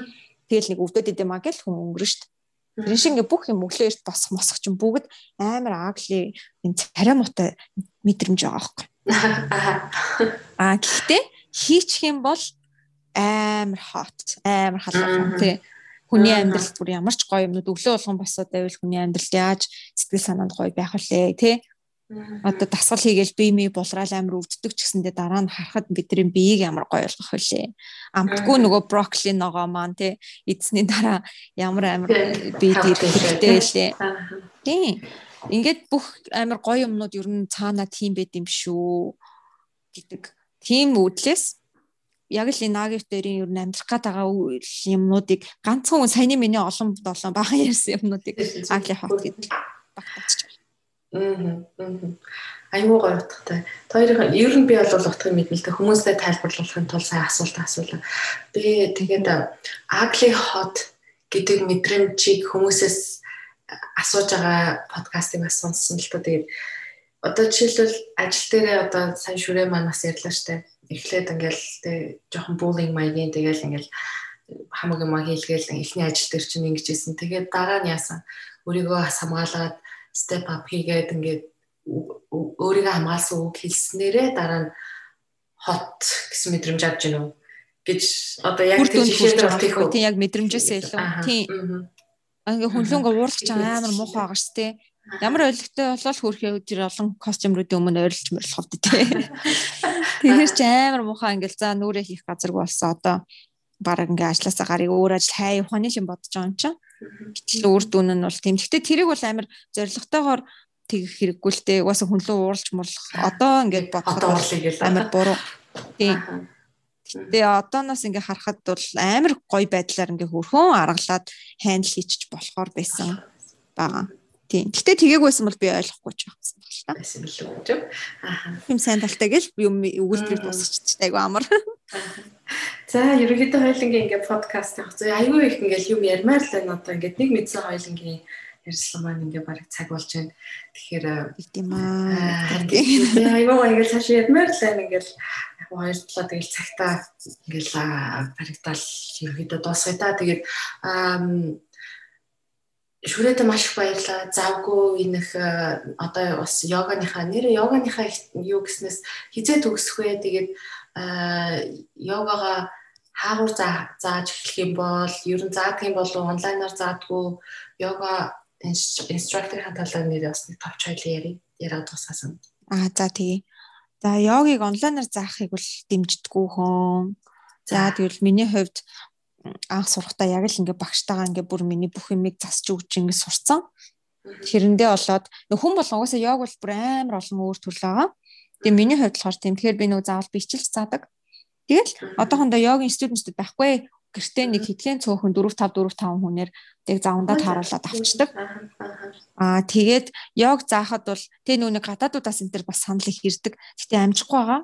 тэгэл нэг өвдөд идэм аа гэл хүн өнгөрөн штт. Тэр шиг ингээ бүх юм өглөө эрт босох мосох чинь бүгд амар агли энэ царай муутай мэдрэмж байгаа байхгүй. Аа гэхдээ хийчих юм бол амар хот амар халуун тий хүний амьдралд бүр ямар ч гоё юмнууд өглөө болгон босоод байвал хүний амьдралд яаж сэтгэл санаанд гоё байх вүлээ тий Одоо дасгал хийгээл бие мий булраал амир өвддөг ч гэсэндээ дараа нь харахад бидний биеийг ямар гоё болгох вүлээ. Амтгүй нөгөө брокколи ногоо маань тий эзний дараа ямар амир бие дээр хэрэгтэй лээ. Тий. Ингээд бүх амир гоё юмнууд ер нь цаанаа тийм байд юм шүү гэдэг. Тийм үдлээс яг л энэ нагив дээрийн ер нь амьдрах гээд байгаа юмнуудыг ганцхан саяны миний олон долоон бага ярьсан юмнуудыг агли хот гэдэг багтаачих Аа. Аюу гоё утгатай. Хоёрын ер нь би бол утгыг мэднэ л дээ хүмүүстэй тайлбарлахын тулд сайн асуулт асуулаа. Би тэгээд Ugly Hot гэдэг мэдрэмжийг хүмүүсээс асууж байгаа подкастыг бас сонссон л та тэгээд одоо жишээлбэл ажил дээрээ одоо сайн шүрээ маань бас ярьлаа штэ. Эхлээд ингээл тэг жоохон буллинг маягийн тэгэл ингээл хамаг юм хийлгээл эхний ажил дээр чинь ингэж ийсэн. Тэгээд дараа нь яасан? Өөрийгөө бас хамгаалаад step up хийгээд ингээд өөрийгөө хамгаалсан үг хэлснээрээ дараа нь hot гэсэн мэдрэмж авч гинөө гэж одоо яг тэр жишээ тийх үү? тийм яг мэдрэмжээсээ илүү тийм ингээ хүнлэнгээ уурлах ч амар муухай байгаа шүү дээ Ямар ойлгохтой болол хөрхөө тэр олон костюмруудын өмнө ойрлж мөрлөх ховд тий. Тэгэхээр ч амар муухай ингээл за нүрээ хийх газаргүй болсон одоо баг ингээ ажилласаа гарыг өөр ажил хай ухааны шин бодож байгаа юм чинь. Гэтэл үр дүн нь бол тийм. Гэхдээ тэрийг бол амар зоригтойгоор тэгэх хэрэггүй л дээ. Угаасаа хүн лөө ууралж мурлах. Одоо ингээд бодоход амар буруу. Тийм. Тэгээ одооноос ингээ харахад бол амар гоё байдлаар ингээ хөрхөн аргалаад хандл хийчих болохоор байсан байгаа. Тийм. Гэтэ тгээг байсан бол би ойлгохгүй ч байсан байна л та. Байсан билүү гэж. Аа. Юм сайн талтай гэл юм өгүүлбэр дуусчихчих айгу амар. За ерөнхийдөө хоёлынгийн ингээ подкаст явах. За аюу их ингээл юм ярмаар л байна одоо ингээд нэг мэдсэн хоёлынгийн ярьслан маань ингээ бараг цаг болж байна. Тэгэхээр тийм аа. Аюу ингээл цааш ярмаар л байна ингээл хоёр талаа тэгэл цагтаа ингээл барагдаал ерөнхийдөө дуусгая та. Тэгээд шүрээдэ маш их баярлаа. Завгүй энэх одоо бас йоганыхаа нэр йоганыхаа юу гэснээс хизээ төгсөх вэ? Тэгээд йогага хаагур зааж эхлэх юм бол ер нь заадаг юм бол онлайнаар заадгүй йога инструкторын талаар нэр бас нэг товч хоёлын яри яриад тусаасан. Аа за тэгье. За йогыг онлайнаар заахыг бол дэмждэггүй хөө. За тэгвэл миний хувьд анх сурахдаа яг л ингээ багштайгаа ингээ бүр миний бүх юмыг засч өгч ингээ сурцсан. Тэрэндээ болоод хүн болгон угаасаа яг бол бүр амар олон өөр төрөл байгаа. Тэгээ миний хувьд болохоор тийм тэгэхээр би нөгөө заавал бичилж заадаг. Тэгэл одоохондоо йогийн студентүүд байхгүй гэртээ нэг хэдхэн цөөхөн 4 5 4 5 хүнээр тэг завандаа тааруулаад авчдаг. Аа тэгээд йог заахад бол тэг нүг гадаадуудаас энэ төр бас санал их ирдэг. Гэтэ амжихгүй байгаа.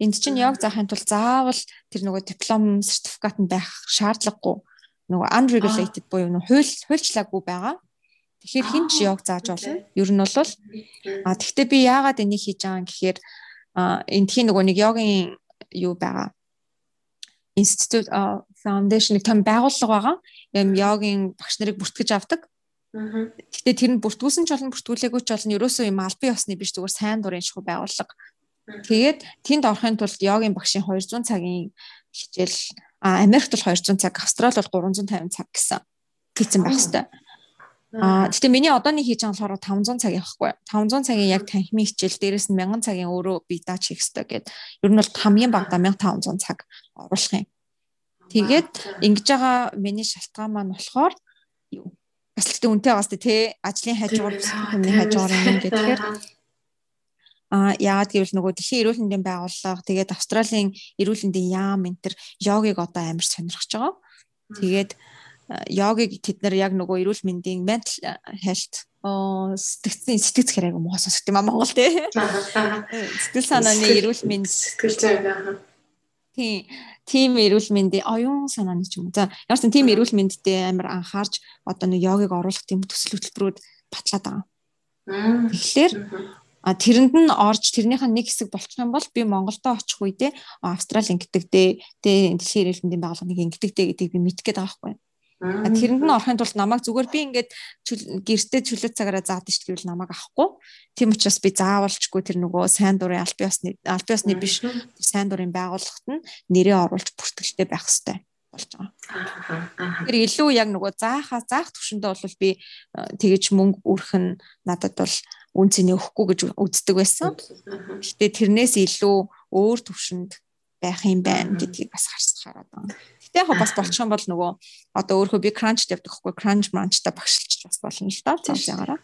Энд чинь яг заахын тулд заавал тэр нөгөө диплом сертификат нь байх шаардлагагүй. Нөгөө unregulated буюу нөгөө хууль хуульчлаагүй байгаа. Тэгэхээр хин ч яг зааж болно. Ер нь бол а тэгтээ би яагаад энийг хийж байгаа юм гэхээр энэ тхийн нөгөө нэг йогийн юу байгаа. Institute Foundation-ыг том байгууллага байгаа. Юм йогийн багш нарыг бүртгэж авдаг. Гэтэ тэр нь бүртгүүлсэн ч болно, бүртгүүлээгүй ч болно. Ерөөсөө юм албан ёсны биш зүгээр сайн дурын шахуу байгууллага. Тэгээд тэнд орохын тулд йогийн багшийн 200 цагийн хичээл а Америкт бол 200 цаг, Австрали бол 350 цаг гэсэн хийцэн байх хэвээр. А гэхдээ миний одооний хийж байгаа болохоор 500 цаг явахгүй. 500 цагийн яг танхимын хичээл дээрээс нь 1000 цагийн өөрөө би даач хийх хэрэгтэй гээд ер нь бол хамгийн багадаа 1500 цаг оруулах юм. Тэгээд ингэж байгаа миний шалтгаан маань болохоор бас л гэдэг үнтэй байгаас тэ ажлын хажуугаар хүмүүний хажуугаар юм гэхээр а яагаад гэвэл нөгөө дэлхийн эрүүл мэндийн байгууллага тэгээд Австралийн эрүүл мэндийн яам энэ төр йогыг одоо амар сонирхож байгаа. Тэгээд йогыг тэд нар яг нөгөө эрүүл мэндийн mental health сэтгцэн сэтгц хэрэг юм уу сонсох юм аа Монгол те. Сэтгэл санааны эрүүл мэнд сэтгэл зүйн Тийм тийм эрүүл мэндийн оюун санааны ч юм уу. За ямар ч тийм эрүүл мэндтэй амар анхаарч одоо нэг йогыг оруулах тийм төсөл хөтөлбөрүүд батлаад байгаа. Тэгэхээр а тэрэнд нь орж тэрнийх нь нэг хэсэг болчих юм бол би Монголдо очих үедээ Австрали ингэдэг дээ. Тэгээ дэлхийн эрүүл мэндийн байгууллагыг ингэдэг дээ гэдгийг би мэдэх гээд байгаа байхгүй. Тэрэнд нь орохын тулд намайг зүгээр би ингээд гэртээ чөлөө цагаараа заадаг шүү гэвэл намайг авахгүй. Тийм учраас би заавалчгүй тэр нөгөө сайн дурын аль биесны аль биесны биш сайн дурын байгууллагт нь нэрээ оруулж бүртгэлтэй байх хэрэгтэй болж байгаа. Тэр илүү яг нөгөө заахаа заах төвшөндөө бол би тэгэж мөнгө өрөх нь надад бол үн цэний өгөхгүй гэж үздэг байсан. Гэтэ тэрнээс илүү өөр төвшөнд байх юм байна гэдгийг бас харсаар байгаа. Гэтэ яг бас болчих юм бол нөгөө одоо өөрөө би crunch тавьдаг хгүй crunch crunch-та багшилчих бас болно л доо цаашаагаараа.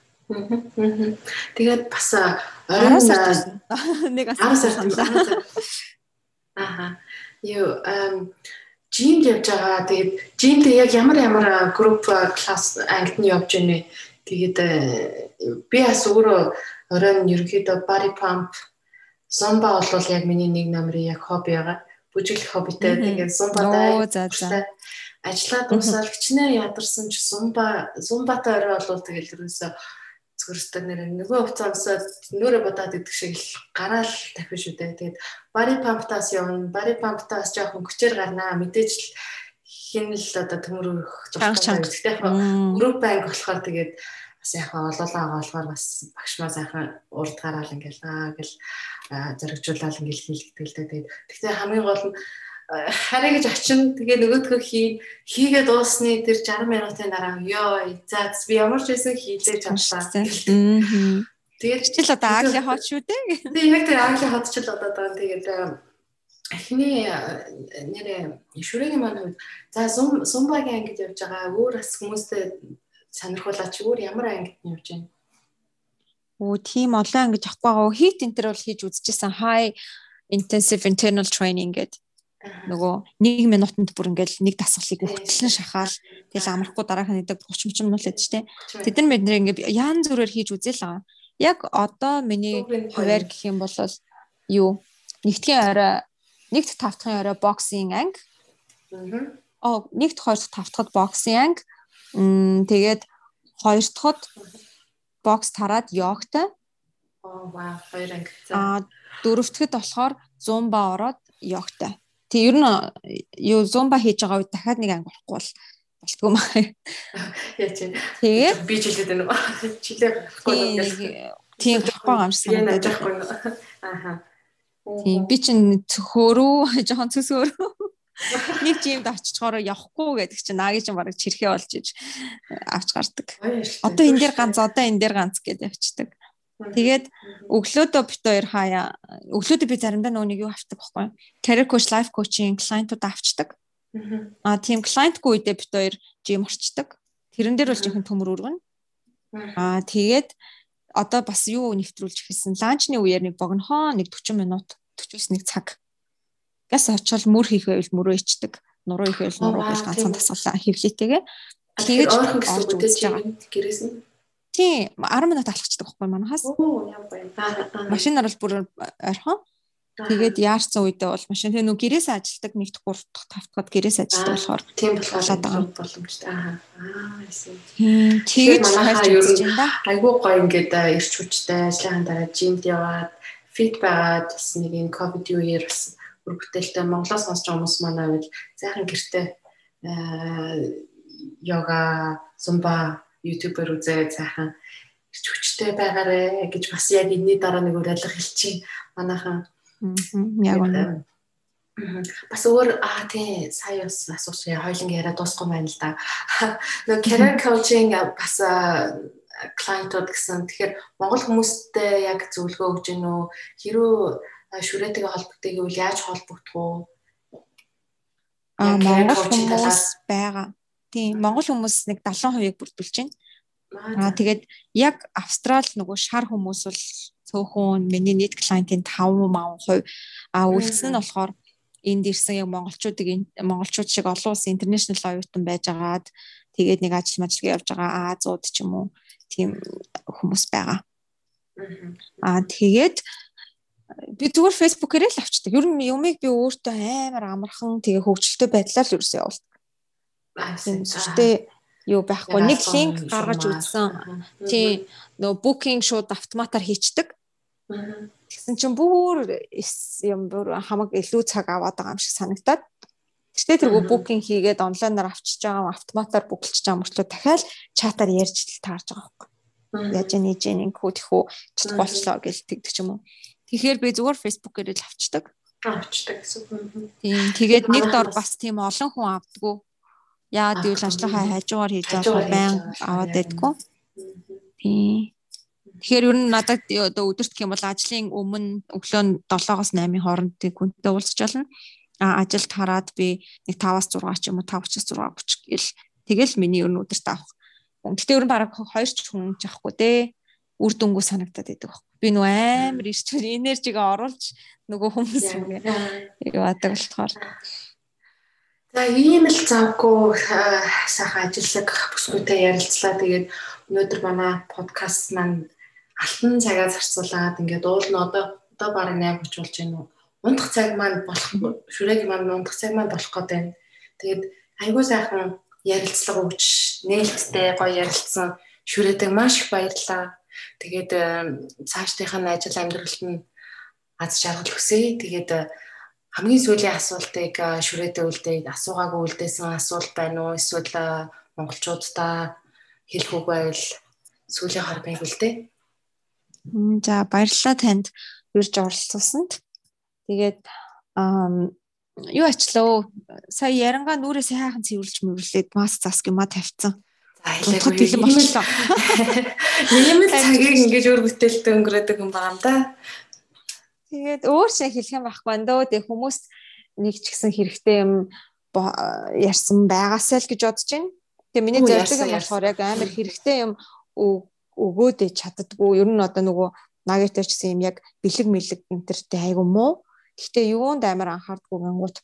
Тэгээд бас оройн нэг асар саналаа. Аха. Юу эм жимд явж байгаа. Тэгээд жимд яг ямар ямар групп класс ангид нь явж байна вэ? Тэгээд би бас өөрөө оройн ерөнхийдөө body pump зомба бол яг миний нэг номерын яг хобби байгаа бүжиглэх хоббитэй тэгээд зумбатай ажиллаад дуусаад хичнээн ядарсан ч зумба зумбатай орой болвол тэгэл ерөөсөө зүгэрсдэг нэр нөгөө хугацаасаа нөөрэ бодоод идэх шиг л гараал тавих шүү дээ. Тэгээд бари памптаас явна. Бари памптаас жоохон хүчээр гарнаа. Мэдээж л хин л одоо төмөрөх жоохон гэхдээ яг групп анги болохоор тэгээд бас яг олоолаа болохоор бас багш маа сайхан урд гараал ингээл аа гэл зоригжуулаад ингээл хийлгдэг л дээ. Тэгтээ хамгийн гол нь хараа гэж очин тэгээ нөгөөдгөө хий хийгээд дуусны тэр 60 минутын дараа ёо за би ямар ч байсан хийлээ чадлаа. Тэгээд чил одоо ааглын хот шүү дээ. Тэгээ яг тэр ааглын хот ч л одоо даа тэгээд эхний нэрээ шүрэгийн маань хувьд за сумбагийн ангид явж байгаа өөр бас хүмүүстэй сонирхуулаач өөр ямар ангид нь явж байна? Оо тийм олон ангиж авахгүй байгаа. Энэ төр бол хийж үзчихсэн. High intensive internal training гэдэг нөгөө 1 минутанд бүр ингээл нэг дасгалыг хөтлөн шахаал тэгэл амрахгүй дараах нь идэг 30 30 минут л ядч тэ. Тэд нар бидний ингээд яан зүрээр хийж үзэл байгаа. Яг одоо миний хуваар гэх юм бол юу нэгдгийн орой нэгд тавтахын орой боксинг анги. Аа нэгд хоёр тавтахад боксинг анги. Тэгээд хоёр дахад бокс тараад йогтай. Оо вау, хоёр анги. Аа дөрөвдөд болохоор зумба ороод йогтай. Тэг ер нь юу зумба хийж байгаа үед дахиад нэг анги болохгүй бол болтгоо маа. Яа чи. Тэгээд би жилээд байна уу? Жилээ гарахгүй юм. Тийм гарахгүй юм шиг санагдаж байна. Аха. Тийм би чинь цөхөөрөө жоохон цөсөөрөө нэг жимд очичхороо явахгүй гэдэг чинь наагийн чинь бараг чирхээ болж иж авч гардаг. Одоо энэ дээр ганц одоо энэ дээр ганц гэдээ явчихдаг. Тэгээд өглөөдөө бит хоёр хаяа өглөөдөө би заримдаа нөгөө нэг юу авчдаг байхгүй. Career coach, life coaching клиентууд авчдаг. Аа тийм клиентгүй үедээ бит хоёр жим орчдаг. Тэрэн дээр бол жоохон төмөр өргөн. Аа тэгээд одоо бас юу нэвтрүүлж эхэлсэн. Ланчны үеэр нэг богнохоо нэг 40 минут 40-с нэг цаг газ очил мөр хийх байвал мөрөө ичдэг. Нуруу хийх байвал нуруу гэж ганцхан тасгалаа хэвлээтэйгээ. Тэгэж орж үзэж байгаа. Гэрээс нь. Тийм 10 минут алхацдаг байхгүй манахаас. Машинаар бол бүр ойрхон. Тэгээд яарсан үедээ бол машин тэгээ нүү гэрээс ажилдаг нэгт 3 дахь 5 дахь гэрээс ажилдаг болохоор тийм болохоор боломжтой. Аа. Аа. Тэгээд манайхаа ер нь айгүй гоё ингээд ирч хүчтэй ажлын дараа жимд яваад фит байгаад бас нэг энэ ковид үеэр бас үр бүтээлтэй Монголоос сонсч байгаа хүмүүс манай бол зайхан гэртээ йога, зумба, ютубер үзээд сайхан ирч хүчтэй байгаарэ гэж бас яг энэний дараа нэг уриалга хэлчихин манайхан Яг үнэ. Бас өөр аа тий сая бас асууж хоёлын яриа дуусахгүй байна л да. Нөгөө career coaching бас клиентууд гэсэн. Тэгэхээр монгол хүмүүстээ яг зөвлөгөө өгч гэнэ үү? Хэрүү шүрээтэйгээ холбогддог гэвэл яаж холбогдох уу? Аа монгол хүмүүс байгаа. Тийм монгол хүмүүс нэг 70%-ийг бүрдүүлж байна. Аа тэгээд яг австрал нөгөө шар хүмүүс бол цөөхөн миний нийт клиентийн 5 мав хувь а үлдсэн нь болохоор энд ирсэн яг монголчуудыг монголчууд шиг олон улсын интернэшнл оюутан байжгаад тэгээд нэг ажил мажилгээ явж байгаа Азууд ч юм уу тийм хүмүүс байгаа. Аа тэгээд би зүгээр фэйсбүүкээр л авчдаг. Ер нь юмыг би өөртөө амар амархан тэгээ хөгжилтэй байдлаар л ерөөсөө явуулдаг. Сүртэй юу байхгүй нэг линк гаргаж үзсэн. Тийм нөө booking шууд автоматар хийчдэг. Тэгсэн чинь бүр юм бүр хамаг илүү цаг аваад байгаа юм шиг санагдаад. Гэхдээ тэргүй booking хийгээд онлайнаар авчиж байгаа автоматар бүгэлж байгаа мөртлөө дахиад чатаар ярьж таарж байгаа байхгүй. Яаж нэж ингэхүү тэхүү чад болчлоо гэж тэгдэг ч юм уу. Тэгэхээр би зүгээр Facebook-ээр л авчдаг. Авчдаг гэсэн. Тийм тэгээд нэг дор бас тийм олон хүн авдггүй Яагаад гэвэл ажлынхаа хажуугаар хийж байгаа байн аваад байдгүй. Тийм. Тэгэхээр ер нь надад одоо өдөрт гэх юм бол ажлын өмнө өглөө 7-оос 8-ын хооронд гүнтэй уулзч болно. А ажилд хараад би нэг 5-аас 6 ч юм уу 5-аас 6 30 гэл тэгэл миний ер нь өдөрт авах. Гэхдээ ер нь баг 2 ч хүн жахгүй дээ. Үр дүнгүй санагдаад байдаг байхгүй. Би нөө амар ирч энержигээ оруулж нөгөө хүмүүс ингэ яваадаг болохоор За ийм л завгүй сайхан ажиллаг бүсгүйтэй ярилцлаа. Тэгээд өнөөдөр манай подкаст маань алтан цагаа зарцуулаад ингээд уул нь одоо одоо бараг 8 30 болж байна уу. Ундах цаг маань болох шүрээг маань ундах цаг маань болох гээд байна. Тэгээд айгүй сайхан ярилцлага өгч нээлттэй гоё ярилцсан шүрээдэг маш их баярлалаа. Тэгээд цаашдынхаа ажил амьдралд нь аз жаргал хүсье. Тэгээд хамгийн сүүлийн асуултыг шүрээдээ үлдээд асуугаагүй үлдээсэн асуулт байна уу? Эсвэл монголчуудаа хэлэх үг байвал сүүлийн хар байг үлдээ. За баярлалаа танд үрж оролцсонд. Тэгээд юу ачлаа сая ярангаа нүрээс хайхан цэвэрлж мөвлээд мас заск юма тавьсан. За хэлээгүй бэлэн болчихлоо. Ийм л цагийг ингэж өөр бүтээлтэй өнгөрөөдөг юм байна да. Тэгээд өөр шиг хэлэх юм байхгүй андөө тэг хүмүүс нэг ч гэсэн хэрэгтэй юм ярьсан байгаасаа л гэж бодож байна. Тэгээ миний зорилго юм болохоор яг амар хэрэгтэй юм өгөөд чаддгүй. Ер нь одоо нөгөө нагитэр чсэн юм яг бэлэг мэлэг энтертэй айгу муу. Гэхдээ юунд амар анхаардгүй гингууд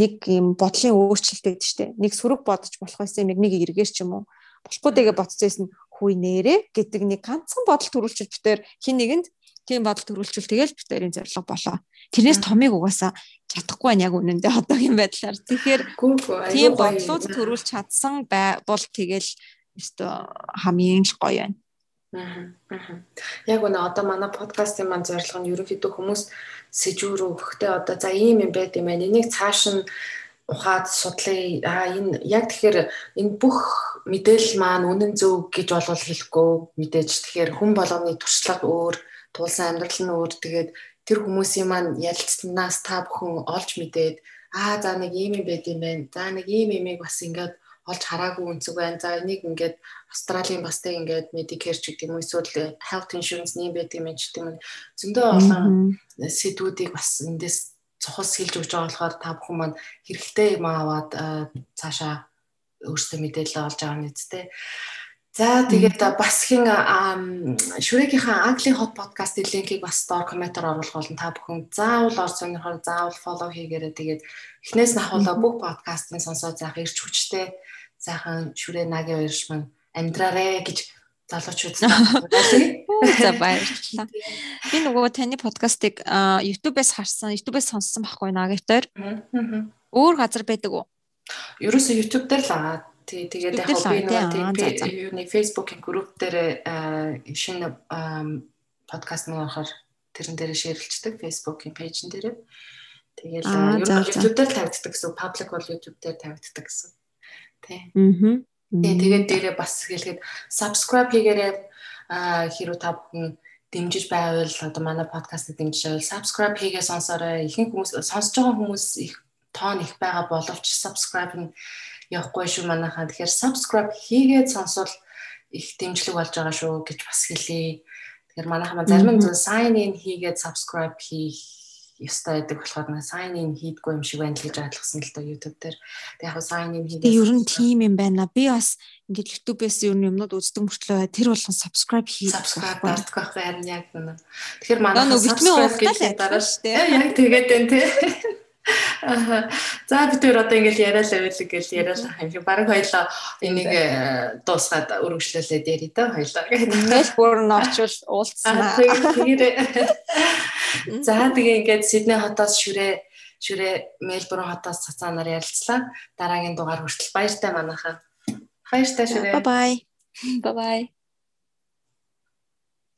нэг юм бодлын өөрчлөлт гэдэг чинь нэг сөрөг бодож болох байсан юм нэг эргээр ч юм уу. Болохгүй дэгээ бодцсон хүй нэрэ гэдэг нэг ганцхан бодол төрүүлчих битээр хин нэгэнд тийм бодол төрүүлчихвэл тэгэл хоёрын зорилго болоо. Тэрнээс томыг угаасаа чадахгүй байна яг үнэндээ одоогийн байдлаар. Тэгэхээр тийм бодлууд төрүүлж чадсан бол тэгэл өстө хамгийн л гоё байна. Яг үнэ одоо манай подкастын маань зорилго нь ерөнхийдөө хүмүүс сэжүүр өгөхтэй одоо за ийм юм байт юм байна. Энийг цааш нь ухаад судлаа. А энэ яг тэгэхээр энэ бүх мэдээлэл маань үнэн зөв гэж болвол хэлэхгүй мэдээж тэгэхээр хүн болгоны туршлага өөр туулсан амьдрал нь өөр тэгээд тэр хүмүүсийн маань ярилцсанаас та бүхэн олж мэдээд аа за нэг ийм юм байд юм байна. За нэг ийм юмыг бас ингээд олж хараагүй үнцэг байна. За энийг ингээд Австралийн бас тэг ингээд Medicare ч гэдэг юм эсвэл health insurance нэм байдаг юм ч гэдэг юм. Зөндөө олон сэдвүүдийг бас эндээс цохос хэлж өгч байгаа болохоор та бүхэн маань хэрэгтэй юм аваад цаашаа өөрсдөө мэдээлэл олж байгаа нь үстэй. За тэгээд бас хин шүрээгийнхаа Английн хот подкастын линкийг бас доор комментоор оруулах болно. Та бүхэн заавал орж сонирхол заавал фоллоу хийгээрэй. Тэгээд эхнээс нь ахуулаа бүх подкастын сонсоод заах ирч хүчтэй сайхан шүрээ нагийн уярш маань амьдраарэ гэж залуучууд залуу. За баярлалаа. Би нөгөө таны подкастыг YouTube-ээс харсан, YouTube-ээс сонссон байхгүй наагивтаар. Өөр газар байдаг уу? Ерөөсөө YouTube дээр л байгаа. Тий, тэгээд яг би нөгөө юуны Facebook-ийн групп дээр шинэ подкаст мөн анхаар тэрэн дээр шеэрлждэг Facebook-ийн пэйжн дээр. Тэгэл YouTube дээр тавигддаг гэсэн. Public бол YouTube дээр тавигддаг гэсэн. Тий. Аа. Тэгээд дээрээ бас хэлгээд subscribe хийгээрэй хэрвээ та бүхэн дэмжиж байвал одоо манай подкастыг дэмжиж байвал subscribe хийгээ сонсоорой. Ихэнх хүмүүс сонсож байгаа хүмүүс их тоон их байгаа боловч subscribe нь явахгүй шүү манайхаа. Тэгэхээр subscribe хийгээд сонсвол их дэмжлэг болж байгаа шүү гэж бас хэлье. Тэгэхээр манайхаа зарим нь sign in хийгээд subscribe хийх ёстой байдаг болохоор нэг sign in хийдгүй юм шиг байна л гэж ойлгосон л доо YouTube дээр. Тэг яг sign in хийдэг. Ер нь тийм юм байна. Би бас ингээд YouTube-ээс ер нь юмнууд үздэг мөртлөө тэр болгон subscribe хийх. Subscribe дартах байх харин яг үнэ. Тэгэхээр манай subscribe гэдэг дараа шүү дээ. Яг тэгээд энэ тий. За бид өөр одоо ингээл яриа л авилэг гэл яриа л шиг баг хоёлоо энийг э, дуусгаад өргөжлүүлээд яри та хоёлоо. Ингээл бүр нь очвол уулцсан. Тэгээд за тэгээ ингээд Сидней хотоос шүрээ шүрээ Мельбурн хотоос цацаанаар ярилцлаа. Дараагийн дугаар хүртэл баяртай манайхаа. Баяртай шүрээ. Бай бай. Бай бай.